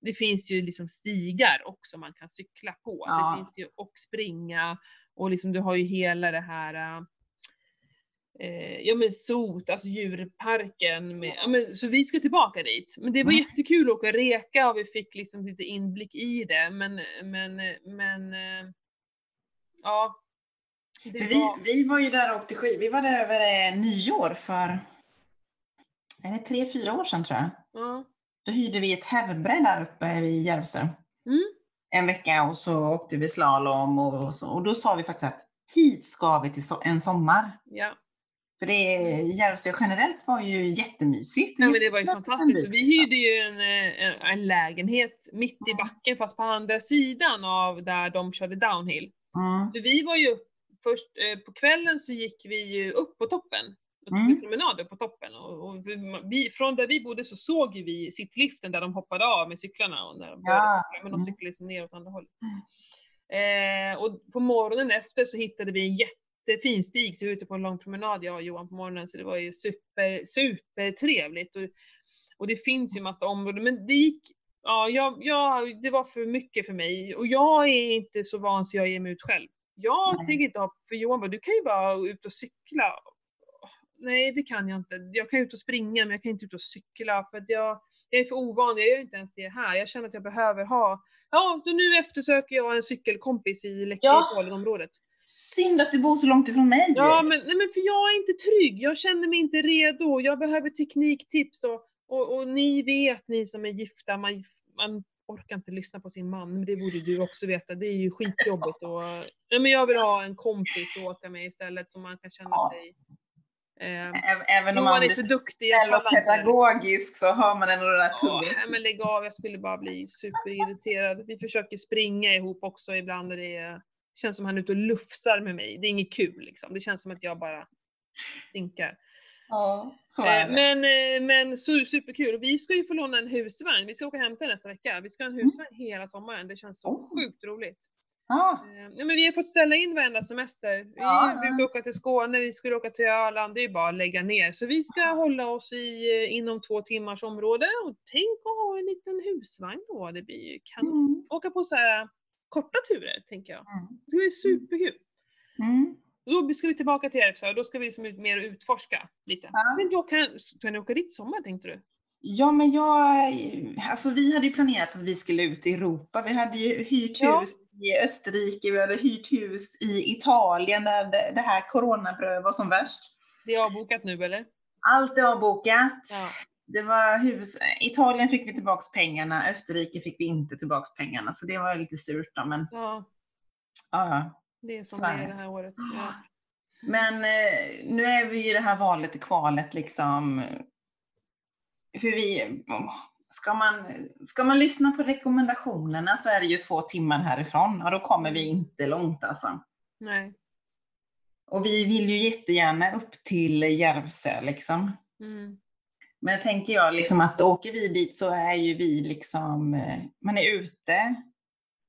det finns ju liksom stigar också man kan cykla på. Ja. Det finns ju och springa och liksom du har ju hela det här eh, ja men SOT, alltså djurparken. Med, ja, men, så vi ska tillbaka dit. Men det var Mm. jättekul att åka och reka och vi fick liksom lite inblick i det. Men, men, men eh, ja. För vi, var, vi var ju där och åkte skid. Vi var där över eh, nyår för är det tre, fyra år sedan tror jag. ja. Då hyrde vi ett herrbräde där uppe vid Järvsö. Mm. En vecka och så åkte vi slalom och, och så. Och då sa vi faktiskt att hit ska vi till so- en sommar. ja. För det, Järvsö generellt var ju jättemysigt. Ja men det var ju fantastiskt. Så vi hyrde ju en, eh, en, en lägenhet mitt i backen fast på andra sidan av där de körde downhill. Mm. Så vi var ju först, eh, på kvällen så gick vi ju upp på toppen och tog Mm. en promenad upp på toppen. Och, och vi, från där vi bodde så såg vi sittliften där de hoppade av med cyklarna och när de började Ja. men de Mm. cyklade liksom ner åt andra hållet. Eh, och på morgonen efter så hittade vi en jättefin stig, så vi var ute på en lång promenad jag och Johan på morgonen, så det var ju super, super trevligt. Och, och det finns ju massa områden, men det gick, ja, jag, jag, det var för mycket för mig. Och jag är inte så van så jag ger mig ut själv. Jag Nej. tänker inte ha, för Johan bara, du kan ju bara ut och cykla. Nej, det kan jag inte. Jag kan ut och springa, men jag kan inte ut och cykla för att jag, jag är för ovan. Jag gör inte ens det här. Jag känner att jag behöver ha, ja, så nu eftersöker jag en cykelkompis i Ja. Leksandsområdet. Synd att du bor så långt ifrån mig. Ja, men, nej, men för jag är inte trygg. Jag känner mig inte redo. Jag behöver tekniktips och, och, och ni vet, ni som är gifta, man, man orkar inte lyssna på sin man, men det borde du också veta. Det är ju skitjobbigt. Och, ja, men jag vill ha en kompis att åka med istället som man kan känna Ja. sig... Eh, Även om Johan är duktig. snäll och pedagogisk så har man ändå det där Ja, tugget. nej, men lägg av, jag skulle bara bli superirriterad. Vi försöker springa ihop också ibland och det är, känns som han är ute och lufsar med mig. Det är inget kul liksom. Det känns som att jag bara sinkar. Ja, så är Eh, det. Men, eh, men su- superkul. Och vi ska ju få låna en husvagn. Vi ska åka hem till nästa vecka. Vi ska ha en husvagn hela sommaren. Det känns så Oh. sjukt roligt. Ja, Eh, Ja, men vi har fått ställa in varenda semester. Vi ja. brukar åka till Skåne, vi skulle åka till Öland. Det är bara att lägga ner. Så vi ska hålla oss i, inom två timmars område. Och tänk att ha en liten husvagn då. Det blir ju kanon. Mm. Åka på så här korta turer, tänker jag. Mm. Det ska bli superkul. Mm. Då ska vi tillbaka till Järvsö och då ska vi liksom ut mer utforska lite. Ja. Men då kan, kan ni åka dit i sommar tänkte du? Ja, men jag, alltså vi hade ju planerat att vi skulle ut i Europa. Vi hade ju hyrt Ja. hus i Österrike, vi hade hyrt hus i Italien där det, det här coronabröd var som värst. Det är avbokat nu eller? Allt är avbokat. Ja. Det var hus, Italien fick vi tillbaks pengarna, Österrike fick vi inte tillbaks pengarna, så det var lite surt då, men Ja, ja, det är som det är det här året. Ja. Men eh, nu är vi i det här valet i kvalet liksom. För vi, ska man, ska man lyssna på rekommendationerna så är det ju två timmar härifrån och då kommer vi inte långt alltså. Nej. Och vi vill ju jättegärna upp till Järvsö liksom. Mm. Men tänker jag liksom att åker vi dit så är ju vi liksom, eh, man är ute,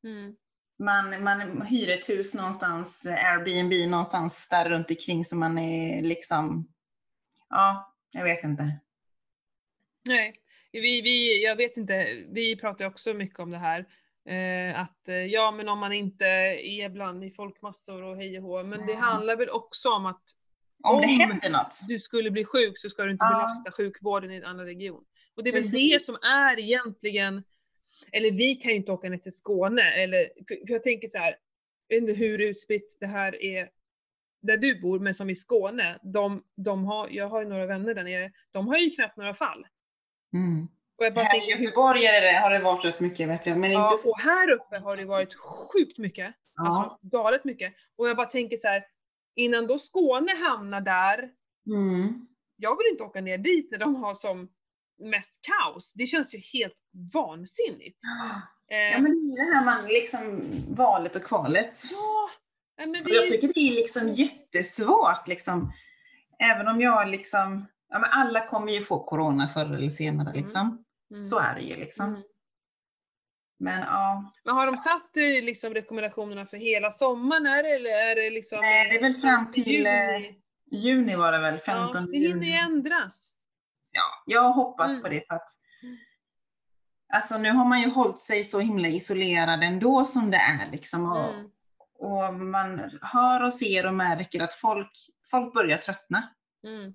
Mm. man, man hyr ett hus någonstans, Airbnb någonstans där runt omkring så man är liksom, ja, jag vet inte. Nej. Vi, vi, jag vet inte, vi pratar ju också mycket om det här. Eh, att eh, ja, men om man inte är bland i folkmassor och hej och hå. Men det Mm. handlar väl också om att Om det Om- händer något. du skulle bli sjuk så ska du inte belasta sjukvården i en annan region. Och det är väl Precis. det som är egentligen, eller vi kan ju inte åka ner till Skåne, eller, för, för jag tänker så här, jag vet inte hur utspritt det här är där du bor, men som i Skåne, de, de har, jag har ju några vänner där nere, de har ju knappt några fall. Mm. Och jag bara Här i tänker, hur- Göteborg är det, har det varit rätt mycket vet jag, men ja, inte så. och här uppe har det varit sjukt mycket, Ja. alltså galet mycket. Och jag bara tänker så här, innan då Skåne hamnar där, Mm. jag vill inte åka ner dit när de har som mest kaos. Det känns ju helt vansinnigt. Eh, Ja men det är det här man liksom, valet och kvalet. ja, men det jag tycker det är liksom jättesvårt liksom. Även om jag liksom, ja men alla kommer ju få corona förr eller senare Mm. liksom. mm, Så är det ju liksom. mm. Men ja, Men har de satt eh, liksom rekommendationerna för hela sommaren är det, eller är det liksom? Nej, det är väl fram till, eh, juni? juni var det väl, 15 Ja, det hinner ju juni. ändras. Ja, jag hoppas Mm. på det för att Mm. Alltså nu har man ju hållit sig så himla isolerad ändå som det är liksom. Och, Mm. och man hör och ser och märker att folk, folk börjar tröttna. Mm.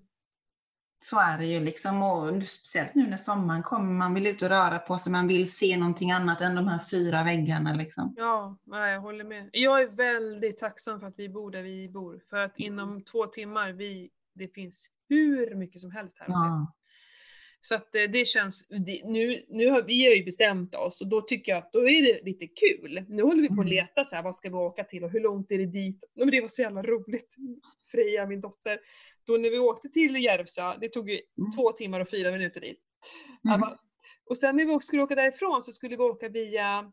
Så är det ju liksom. Och speciellt nu när sommaren kommer, man vill ut och röra på sig, man vill se någonting annat än de här fyra väggarna liksom. Ja, nej, jag håller med. Jag är väldigt tacksam för att vi bor där vi bor. För att inom två timmar, vi, det finns hur mycket som helst här. Ja. Så att eh, det känns, nu, nu har vi ju bestämt oss och då tycker jag att då är det lite kul. Nu håller vi på att Mm. leta så här, vad ska vi åka till och hur långt är det dit? Men det var så jävla roligt. Freja, min dotter, då när vi åkte till Järvsö, det tog ju Mm. två timmar och fyra minuter dit. Mm. Och sen när vi skulle åka därifrån så skulle vi åka via,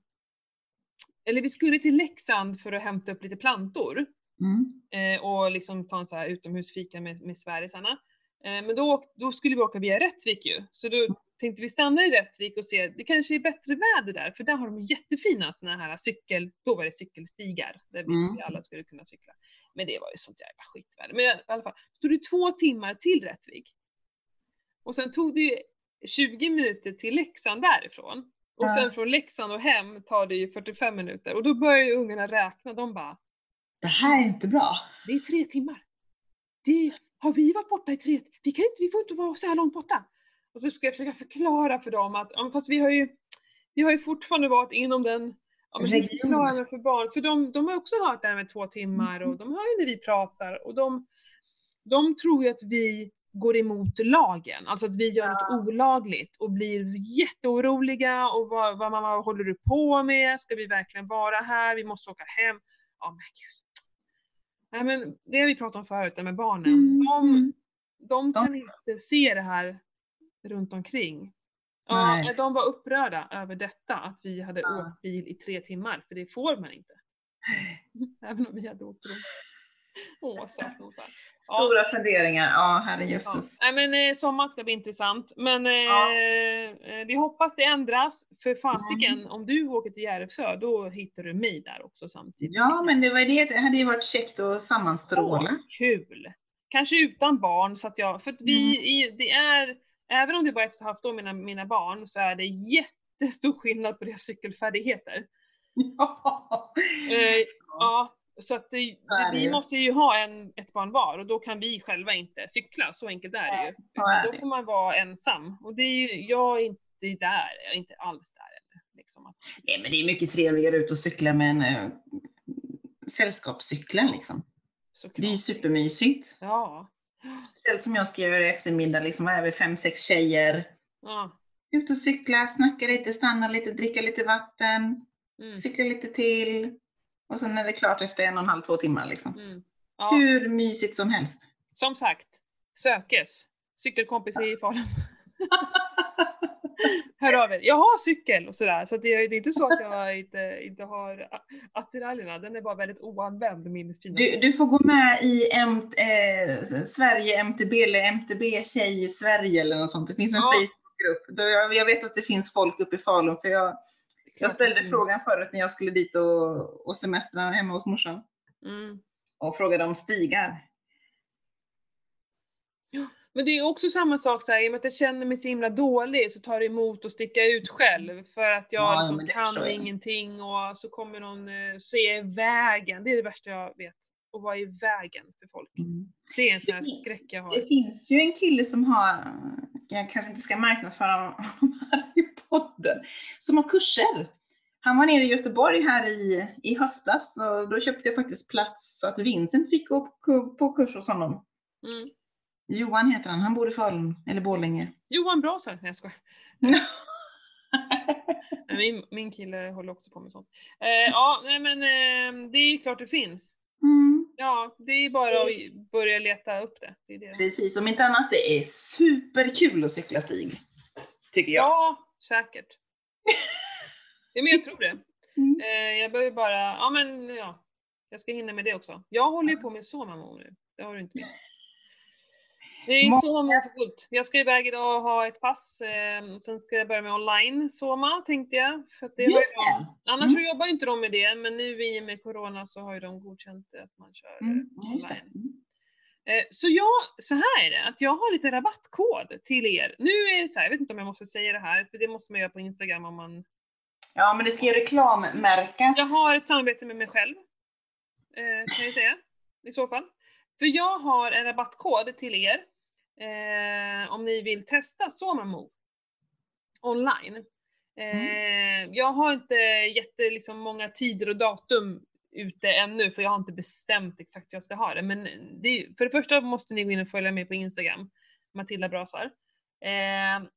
eller vi skulle till Leksand för att hämta upp lite plantor Mm. eh, och liksom ta en så här utomhusfika med, med Sverigesarna. Eh, men då, då skulle vi åka via Rättvik ju, så då tänkte vi stanna i Rättvik och se, det kanske är bättre väder där, för där har de jättefina såna här cykel, då var det cykelstigar, där vi, Mm. alla skulle kunna cykla. Men det var ju sånt jävla skitväder. Men i alla fall, så tog det två timmar till Rättvik. Och sen tog det ju 20 minuter till Leksand därifrån. Och sen från Leksand och hem tar det ju 45 minuter. Och då börjar ju ungarna räkna, de bara Det här är inte bra. det är tre timmar. Det, har vi varit borta i tre vi kan inte, vi får inte vara så här långt borta. Och så ska jag försöka förklara för dem att, fast vi har ju, vi har ju fortfarande varit inom den, ja men man för barn? För de, de har också hört det här med två timmar och de hör ju när vi pratar och de, de tror ju att vi går emot lagen, alltså att vi gör något olagligt och blir jätteoroliga och vad, vad mamma vad håller du på med? Ska vi verkligen vara här? Vi måste åka hem. Ja men gud. Nej men det har vi pratat om förut, med barnen. Mm, De, mm. de De- kan inte se det här runt omkring. Ja, Nej. de var upprörda över detta, att vi hade Ja. åkt bil i tre timmar, för det får man inte. Även om vi hade åkt runt. Åh, sötnosar. Ja. Stora funderingar, ja Ja. herrejösses. Nej, men eh, sommaren ska bli intressant. Men eh, Ja. eh, vi hoppas det ändras. För fasiken, Mm. om du åker till Järvsö, då hittar du mig där också samtidigt. Ja men det var det, det hade ju varit käckt att sammanstråla. Åh, kul! Kanske utan barn, så att jag, för att vi, Mm. i, det är, även om det bara är ett och ett halvt år mina, mina barn, så är det jättestor skillnad på deras cykelfärdigheter. Ja. Eh, ja, så att det, det vi måste ju ha en, ett barn var och då kan vi själva inte cykla, så enkelt är det ju. så är då får man vara ensam. Och det är ju, jag är inte där, jag är inte alls där. Liksom Nej men det är mycket trevligare ut och cykla med en uh, sällskapscykeln liksom. såklart. Det är ju supermysigt. Ja. Speciellt som jag ska göra i eftermiddag, liksom vad är vi, fem, sex tjejer. ja. Ut och cykla, snacka lite, stanna lite, dricka lite vatten, Mm. cykla lite till. Och sen är det klart efter en och en halv, två timmar liksom. Mm. ja. Hur mysigt som helst. Som sagt, sökes. Cykelkompis i Falun. Hör av er. Jag har cykel och sådär, så det, är, inte så att jag inte, inte har attiraljerna. Den är bara väldigt oanvänd, min fina Du, du får gå med i M eh, Sverige MTB eller MTB Tjej i Sverige eller något sånt. Det finns en Ja. Facebookgrupp. Jag, jag vet att det finns folk uppe i Falun för jag, jag ställde frågan förut när jag skulle dit och, och semestra hemma hos morsan. Mm. Och frågade om stigar. Men det är också samma sak så här, i och med att jag känner mig så himla dålig så tar det emot att sticka ut själv för att jag Ja, liksom kan ingenting och så kommer någon, så är jag i vägen. Det är det värsta jag vet. Att vara i vägen för folk. Det är en sån här Det- skräck jag har. Det finns ju en kille som har, jag kanske inte ska marknadsföra honom här i podden, som har kurser. Han var nere i Göteborg här i, i höstas och då köpte jag faktiskt plats så att Vincent fick gå på- på kurs hos honom. Mm. Johan heter han, han bor i Falun, eller Borlänge. Johan Brasar, nej jag skojar. Min, min kille håller också på med sånt. Eh, ja, nej men eh, det är ju klart det finns. Mm. Ja, det är bara att börja leta upp det. det, det. Precis, om inte annat det är superkul att cykla stig. Tycker jag. Ja, säkert. Ja, men jag tror det. Mm. Eh, jag behöver bara, ja men ja, jag ska hinna med det också. Jag håller ju på med Somamo nu, det har du inte med. Det är Må- Somamo för fullt. Jag ska iväg idag och ha ett pass, eh, sen ska jag börja med online Soma tänkte jag. För det Just de, det. annars så Mm. jobbar ju inte de med det, men nu i och med Corona så har ju de godkänt att man kör eh, Mm. det. online. Mm. Eh, Så jag, så här är det, att jag har lite rabattkod till er. Nu är det så här, jag vet inte om jag måste säga det här, för det måste man göra på Instagram om man Ja, men det ska ju reklammärkas. Jag har ett samarbete med mig själv, eh, kan jag säga, i så fall. För jag har en rabattkod till er, eh, om ni vill testa Somamove online. Eh, Jag har inte jätte liksom, många tider och datum ute ännu, för jag har inte bestämt exakt hur jag ska ha det. Men det, för det första måste ni gå in och följa mig på Instagram, Matilda Brasar. Eh,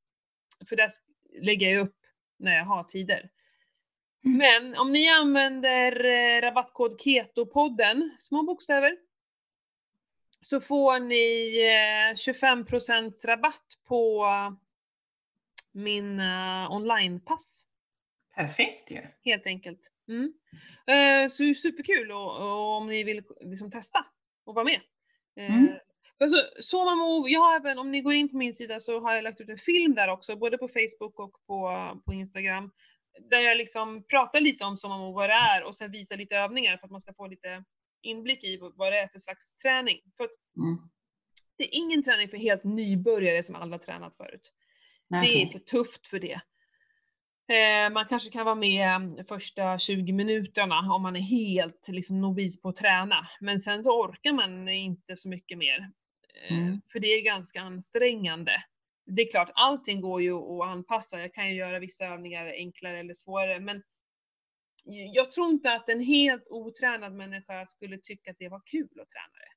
för där lägger jag upp när jag har tider. Mm. Men om ni använder eh, rabattkod KETOPodden, små bokstäver, så får ni eh, 25% rabatt på min eh, onlinepass. Perfekt ju. Helt enkelt. Mm. Eh, så superkul och, och om ni vill liksom testa och vara med. Eh, Mm. Alltså, Somamove, jag har även, om ni går in på min sida så har jag lagt ut en film där också, både på Facebook och på, på Instagram. Där jag liksom pratar lite om Somamove, vad det är och sen visar lite övningar för att man ska få lite inblick i vad det är för slags träning. För Mm. det är ingen träning för helt nybörjare som alla tränat förut. Nej, Det är för tufft för det. Eh, man kanske kan vara med de första 20 minuterna om man är helt liksom, novis på att träna. Men sen så orkar man inte så mycket mer. Eh, Mm. För det är ganska ansträngande. Det är klart, allting går ju att anpassa. Jag kan ju göra vissa övningar enklare eller svårare. Men jag tror inte att en helt otränad människa skulle tycka att det var kul att träna det.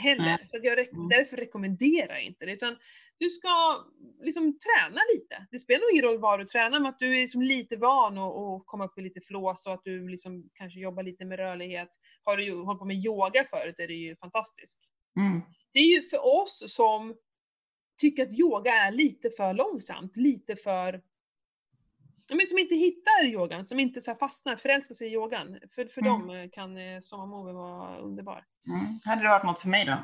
Heller. Nej. Så att jag rek- Mm. därför rekommenderar jag inte det. Utan du ska liksom träna lite. Det spelar nog ingen roll vad du tränar, men att du är liksom lite van att att komma upp i lite flås och att du liksom kanske jobbar lite med rörlighet. Har du hållit på med yoga förut är det ju fantastiskt. Mm. Det är ju för oss som tycker att yoga är lite för långsamt, lite för men som inte hittar yogan, som inte så fastnar, förälskar sig i yogan. För, för Mm. dem eh, kan eh, sommarmoven vara underbar. Mm. Hade det varit något för mig då?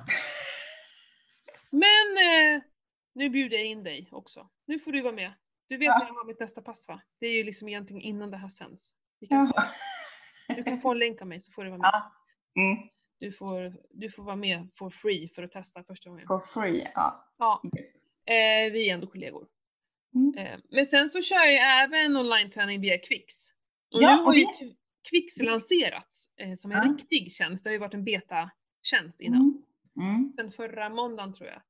Men eh, nu bjuder jag in dig också. Nu får du vara med. Du vet Ja. när jag har mitt nästa pass va? Det är ju liksom egentligen innan det här sänds. Kan Ja. du kan få en länk av mig så får du vara med. ja. Mm. Du, får, du får vara med for free för att testa första gången. For free, ja. Ja, eh, vi är ändå kollegor. Mm. Eh, men sen så kör jag även online-träning via Quix. Och Ja, nu har ju det- Quix lanserats eh, som en Ja. riktig tjänst. Det har ju varit en beta-tjänst innan. Mm. Mm. sen förra måndagen tror jag.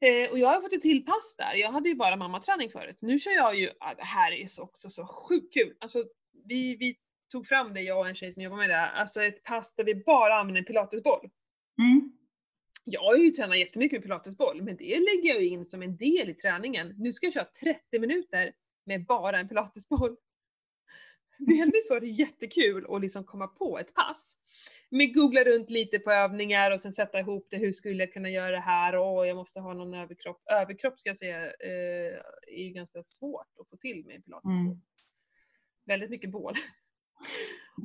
Eh, och jag har fått ett till pass där. Jag hade ju bara mammaträning förut. Nu kör jag ju, ah, det här är ju så, också så sjukt kul. Alltså vi, vi tog fram det, jag och en tjej som jobbar med det, alltså ett pass där vi bara använder pilatesboll. Mm. Jag har ju tränat jättemycket med pilatesboll, men det lägger jag ju in som en del i träningen. Nu ska jag köra 30 minuter med bara en pilatesboll. Delvis var det jättekul att liksom komma på ett pass. Men googla runt lite på övningar och sen sätta ihop det. Hur skulle jag kunna göra det här? Och jag måste ha någon överkropp. Överkropp ska jag säga eh, är ju ganska svårt att få till med pilates. Mm. Väldigt mycket bål.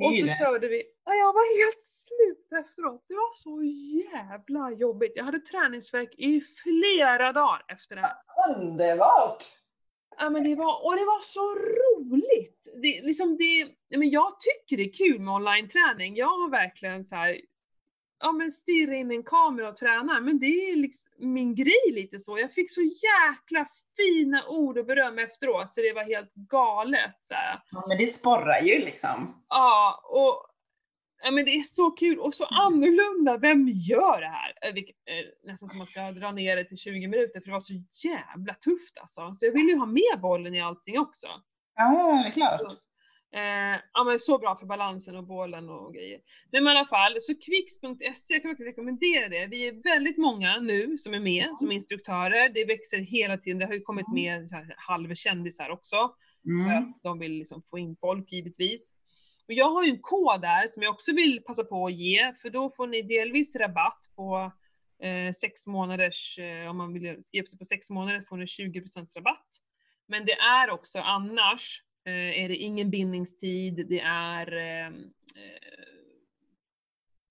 Och så det. körde vi. Ja, jag var helt slut efteråt. Det var så jävla jobbigt. Jag hade träningsvärk i flera dagar efter det här. Underbart! Ja men det var, och det var så roligt! Det, liksom det, men jag tycker det är kul med online-träning. Jag har verkligen så här, ja men stirra in en kamera och träna, men det är liksom min grej lite så. Jag fick så jäkla fina ord och beröm efteråt så det var helt galet. Så här. Ja, men det sporrar ju liksom. Ja, och ja, men det är så kul och så annorlunda. Vem gör det här? Eh, vilket- eh, Nästan som man ska dra ner det till 20 minuter för det var så jävla tufft alltså. Så jag ville ju ha med bollen i allting också. Ja, det är klart. Eh, ja men så bra för balansen och bollen och grejer. Men i alla fall, så kvicks.se, jag kan verkligen rekommendera det. Vi är väldigt många nu som är med som instruktörer. Det växer hela tiden, det har ju kommit med så här halvkändisar också. För Mm. att de vill liksom få in folk givetvis. Och jag har ju en kod där som jag också vill passa på att ge, för då får ni delvis rabatt på eh, sex månaders, eh, om man vill skriva sig på sex månader får ni 20% rabatt. Men det är också annars, är det ingen bindningstid, det är eh, eh,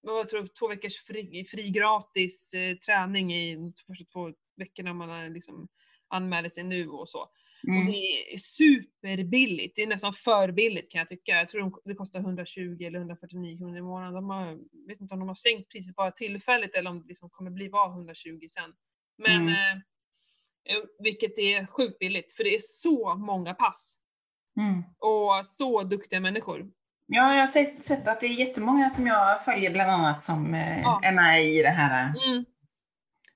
vad tror två veckors fri, fri gratis eh, träning i de första två veckorna man har liksom anmäler sig nu och så. Och Mm. det är superbilligt, det är nästan för billigt kan jag tycka. Jag tror de- det kostar 120 eller 149 kronor i månaden. De har, jag vet inte om de har sänkt priset bara tillfälligt eller om det liksom kommer bli var 120 sen. Men Mm. eh, eh, vilket är sjukt billigt för det är så många pass Mm. och så duktiga människor. Ja, jag har sett, sett att det är jättemånga som jag följer bland annat som eh, Ja. är med i det här. Mm.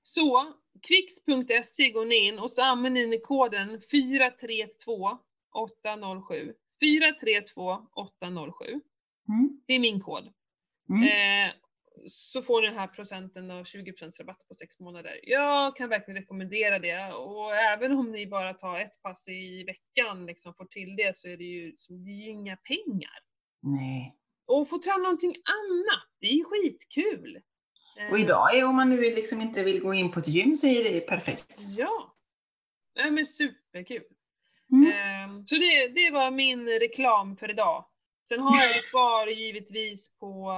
Så, kvicks.se går ni in och så använder ni koden 432 807. 432 807. Mm. Det är min kod. Mm. Eh, så får ni den här procenten och 20% rabatt på sex månader. Jag kan verkligen rekommendera det och även om ni bara tar ett pass i veckan liksom får till det så är det ju, som- det är ju inga pengar. Nej. Och få träna någonting annat, det är ju skitkul. Eh, Och idag, är, om man nu liksom inte vill gå in på ett gym så är det perfekt. Ja. Nej men superkul. Mm. Ehm, Så det, det var min reklam för idag. Sen har jag det kvar givetvis på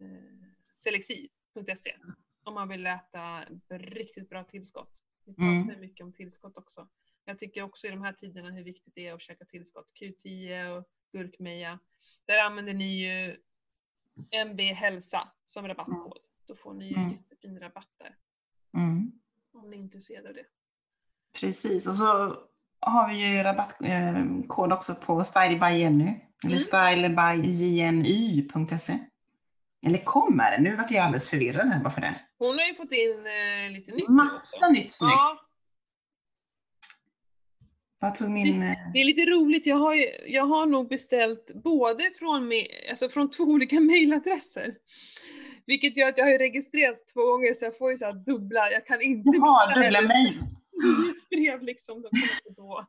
eh, selexi.se om man vill äta riktigt bra tillskott. Vi pratar Mm. mycket om tillskott också. Jag tycker också i de här tiderna hur viktigt det är att käka tillskott. Q10 och gurkmeja. Där använder ni ju MB hälsa som rabattkod. Då får ni ju Mm. jättefin rabatt där. Mm. Om ni är intresserade av det. Precis, och så har vi ju rabattkod också på Style by Jenny. Eller Mm. stylebygny.se. Eller kommer det? Nu vart jag alldeles förvirrad här bara för det. Hon har ju fått in eh, lite nytt. Massa också. nytt snyggt. Ja, Vad tog min... eh, det är lite roligt. Jag har, ju, jag har nog beställt både från, alltså från två olika mailadresser. Vilket gör att jag har ju registrerats två gånger så jag får ju så dubbla, jag kan inte Jaha, dubbla mejl. nyhetsbrev liksom. Då.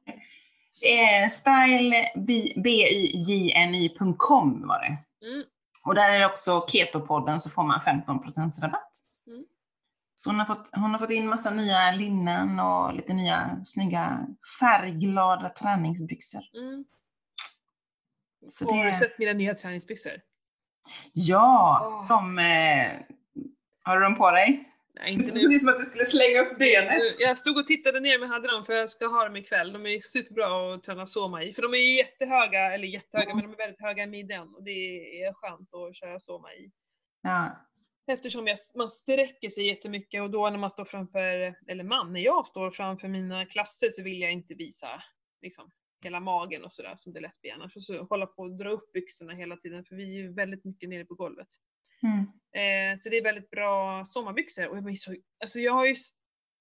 Eh, stylebygny.com var det. Mm. Och där är det också Ketopodden så får man 15% rabatt. Mm. Så hon har, fått, hon har fått in massa nya linnen och lite nya snygga färgglada träningsbyxor. Mm. Så Har du det, sett mina nya träningsbyxor? ja, Åh. de... Eh, har du dem på dig? Nej, inte Det nu. såg ut som att du skulle slänga upp benet. Jag stod och tittade ner men hade dem för jag ska ha dem ikväll. De är superbra att träna soma i. För de är jättehöga, eller jättehöga, Mm. men de är väldigt höga i midjan. Och det är skönt att köra soma i. Ja. Eftersom jag, man sträcker sig jättemycket och då när man står framför, eller man, när jag står framför mina klasser så vill jag inte visa liksom, hela magen och sådär som det lätt blir annars. Och så hålla på och dra upp byxorna hela tiden för vi är ju väldigt mycket nere på golvet. Mm. Eh, så det är väldigt bra sommarbyxor. Och jag blir så, alltså jag har ju,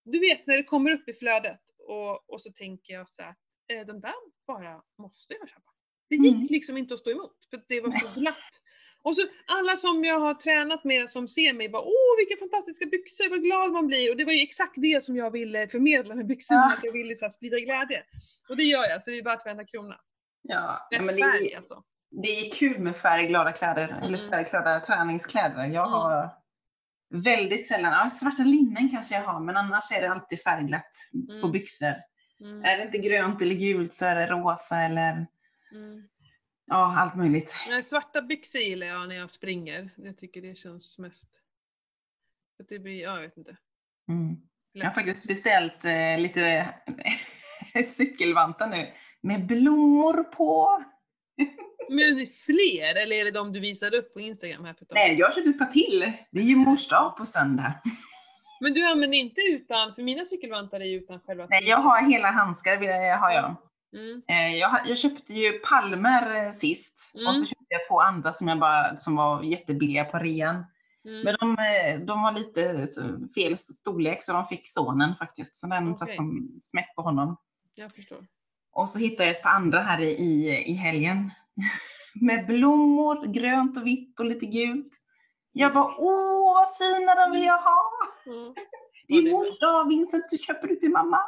du vet när det kommer upp i flödet och, och så tänker jag så här, eh, de där bara måste jag köpa. Det gick Mm. liksom inte att stå emot för det var så glatt. Och så alla som jag har tränat med som ser mig bara åh vilka fantastiska byxor, vad glad man blir. Och det var ju exakt det som jag ville förmedla med byxorna, Ja. att jag ville så här, sprida glädje. Och det gör jag, så det är värt varenda krona. Ja, Rätt men det är, alltså. Det är kul med färgglada kläder, eller Mm. färgglada träningskläder. Jag Mm. har väldigt sällan, ja, svarta linnen kanske jag har, men annars är det alltid färgglatt på Mm. byxor. Mm. Är det inte grönt eller gult så är det rosa eller Mm. ja, allt möjligt. Nej, svarta byxor gillar jag när jag springer. Jag tycker det känns mest... Att det blir, ja, jag vet inte. Mm. Jag har faktiskt beställt eh, lite cykelvantar nu med blommor på. Men fler, eller är det de du visade upp på Instagram här för ett tag? Nej, jag har köpt ett par till. Det är ju mors dag på söndag. Men du använder inte utan, för mina cykelvantar är ju utan själva Nej, jag har hela handskar, har jag. Mm. Eh, Jag, jag köpte ju palmer eh, sist Mm. och så köpte jag två andra som, jag bara, som var jättebilliga på rean. Mm. Men de, eh, de var lite fel storlek så de fick sonen faktiskt. Så den satt Okej. som smäck på honom. Jag förstår. Och så hittade jag ett par andra här i, i helgen. Med blommor, grönt och vitt och lite gult. Jag bara, åh vad fina de vill jag ha! Mm. Det är mors dag, Vincent, du köper du till mamma.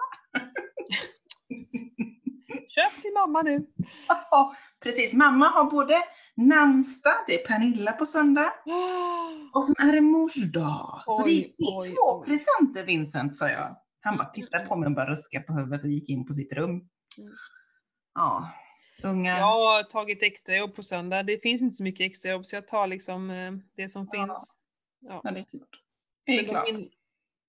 Köp till mamma nu. Ja, precis. Mamma har både namnsdag, det är Pernilla på söndag, och sen är det mors dag. så det är, Oj, två oj. presenter Vincent, sa jag. Han bara tittade på mig och bara ruskade på huvudet och gick in på sitt rum. Mm. Ja, unga. Jag har tagit extrajobb på söndag. Det finns inte så mycket extrajobb så jag tar liksom eh, det som Ja. finns. Ja. Ja, det är klart. Det är Men klart. De, hin-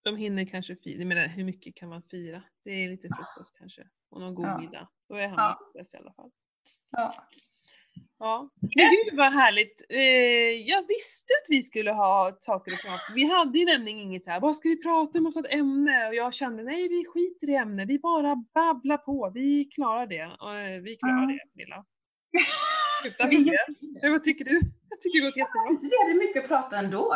de hinner kanske fira. Menar, hur mycket kan man fira? Det är lite frukost kanske. Och någon god Ja. middag. Då är han ja. i alla fall. Ja. Ja. Men gud vad härligt. Eh, jag visste att vi skulle ha saker att prata om. Vi hade ju nämligen inget så här, vad ska vi prata om, ett ämne. Och jag kände, nej vi skiter i ämne, vi bara babblar på. Vi klarar det. Eh, vi klarar Ja. det, Pernilla. Utan Vi Men vad tycker du? Jag tycker det gått jättebra. inte det är mycket att prata ändå.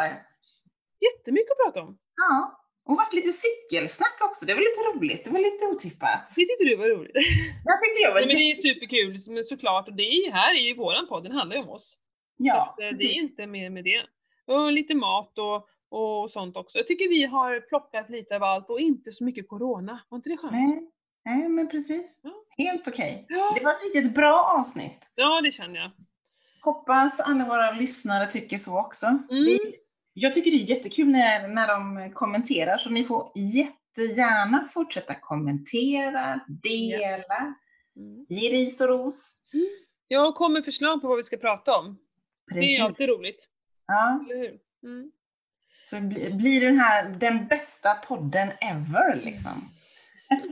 Jättemycket att prata om. Ja. Och varit lite cykelsnack också, det var lite roligt. Det var lite otippat. Tyckte du var roligt. Jag tyckte jag var Nej, men det är superkul, men såklart. Och det är här är ju våran podd, den handlar ju om oss. Ja, så att, eh, det inte mer med det. Och lite mat och, och sånt också. Jag tycker vi har plockat lite av allt och inte så mycket corona. Var inte det skönt? Nej, nej, men precis. Ja. Helt okej. Ja. Det var ett riktigt bra avsnitt. Ja, det känner jag. Hoppas alla våra lyssnare tycker så också. Mm. Det- Jag tycker det är jättekul när, när de kommenterar, så ni får jättegärna fortsätta kommentera, dela, Mm. ge ris och ros. Jag kommer förslag på vad vi ska prata om. Det är Precis. alltid roligt, Ja, eller hur? Mm. så bli- blir den här den bästa podden ever liksom.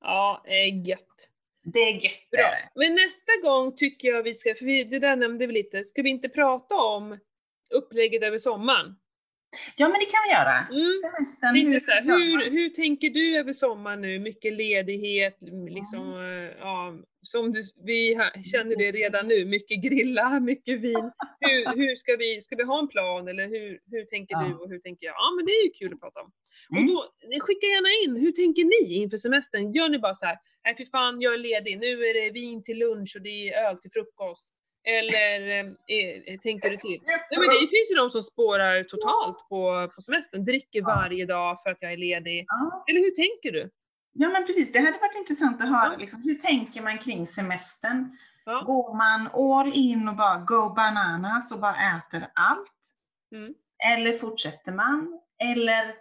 Ja, eh, gött. Det är gött. Bra. är det. Men nästa gång tycker jag vi ska, för vi, det där nämnde vi lite, ska vi inte prata om upplägget över sommaren? Ja, men det kan vi göra. Mm. Semestern, Lite så här, hur, hur tänker du över sommaren nu? Mycket ledighet, liksom, Mm. eh, ja, som du, vi känner det redan nu, mycket grilla, mycket vin. Hur, hur ska vi, ska vi ha en plan eller hur, hur tänker Ja. du och hur tänker jag? Ja men det är ju kul att prata om. Mm. Och då, skicka gärna in, hur tänker ni inför semestern? Gör ni bara så här, nej fy fan jag är ledig, nu är det vin till lunch och det är öl till frukost. Eller eh, eh, tänker du till? Nej men det finns ju de som spårar totalt på, på semestern, dricker varje dag för att jag är ledig. Eller hur tänker du? Ja men precis, det hade varit intressant att höra liksom, hur tänker man kring semestern? Ja. Går man all in och bara go bananas och bara äter allt? Mm. Eller fortsätter man? Eller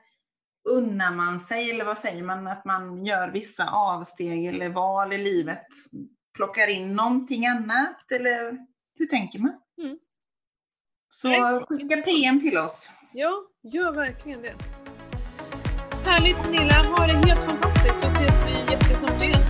unnar man sig, eller vad säger man, att man gör vissa avsteg eller val i livet? Plockar in någonting annat? Eller hur tänker man? Mm. Så Nej, skicka. PM till oss. Ja, gör verkligen det. Härligt Pernilla, ha det helt fantastiskt så ses vi jättesnart igen.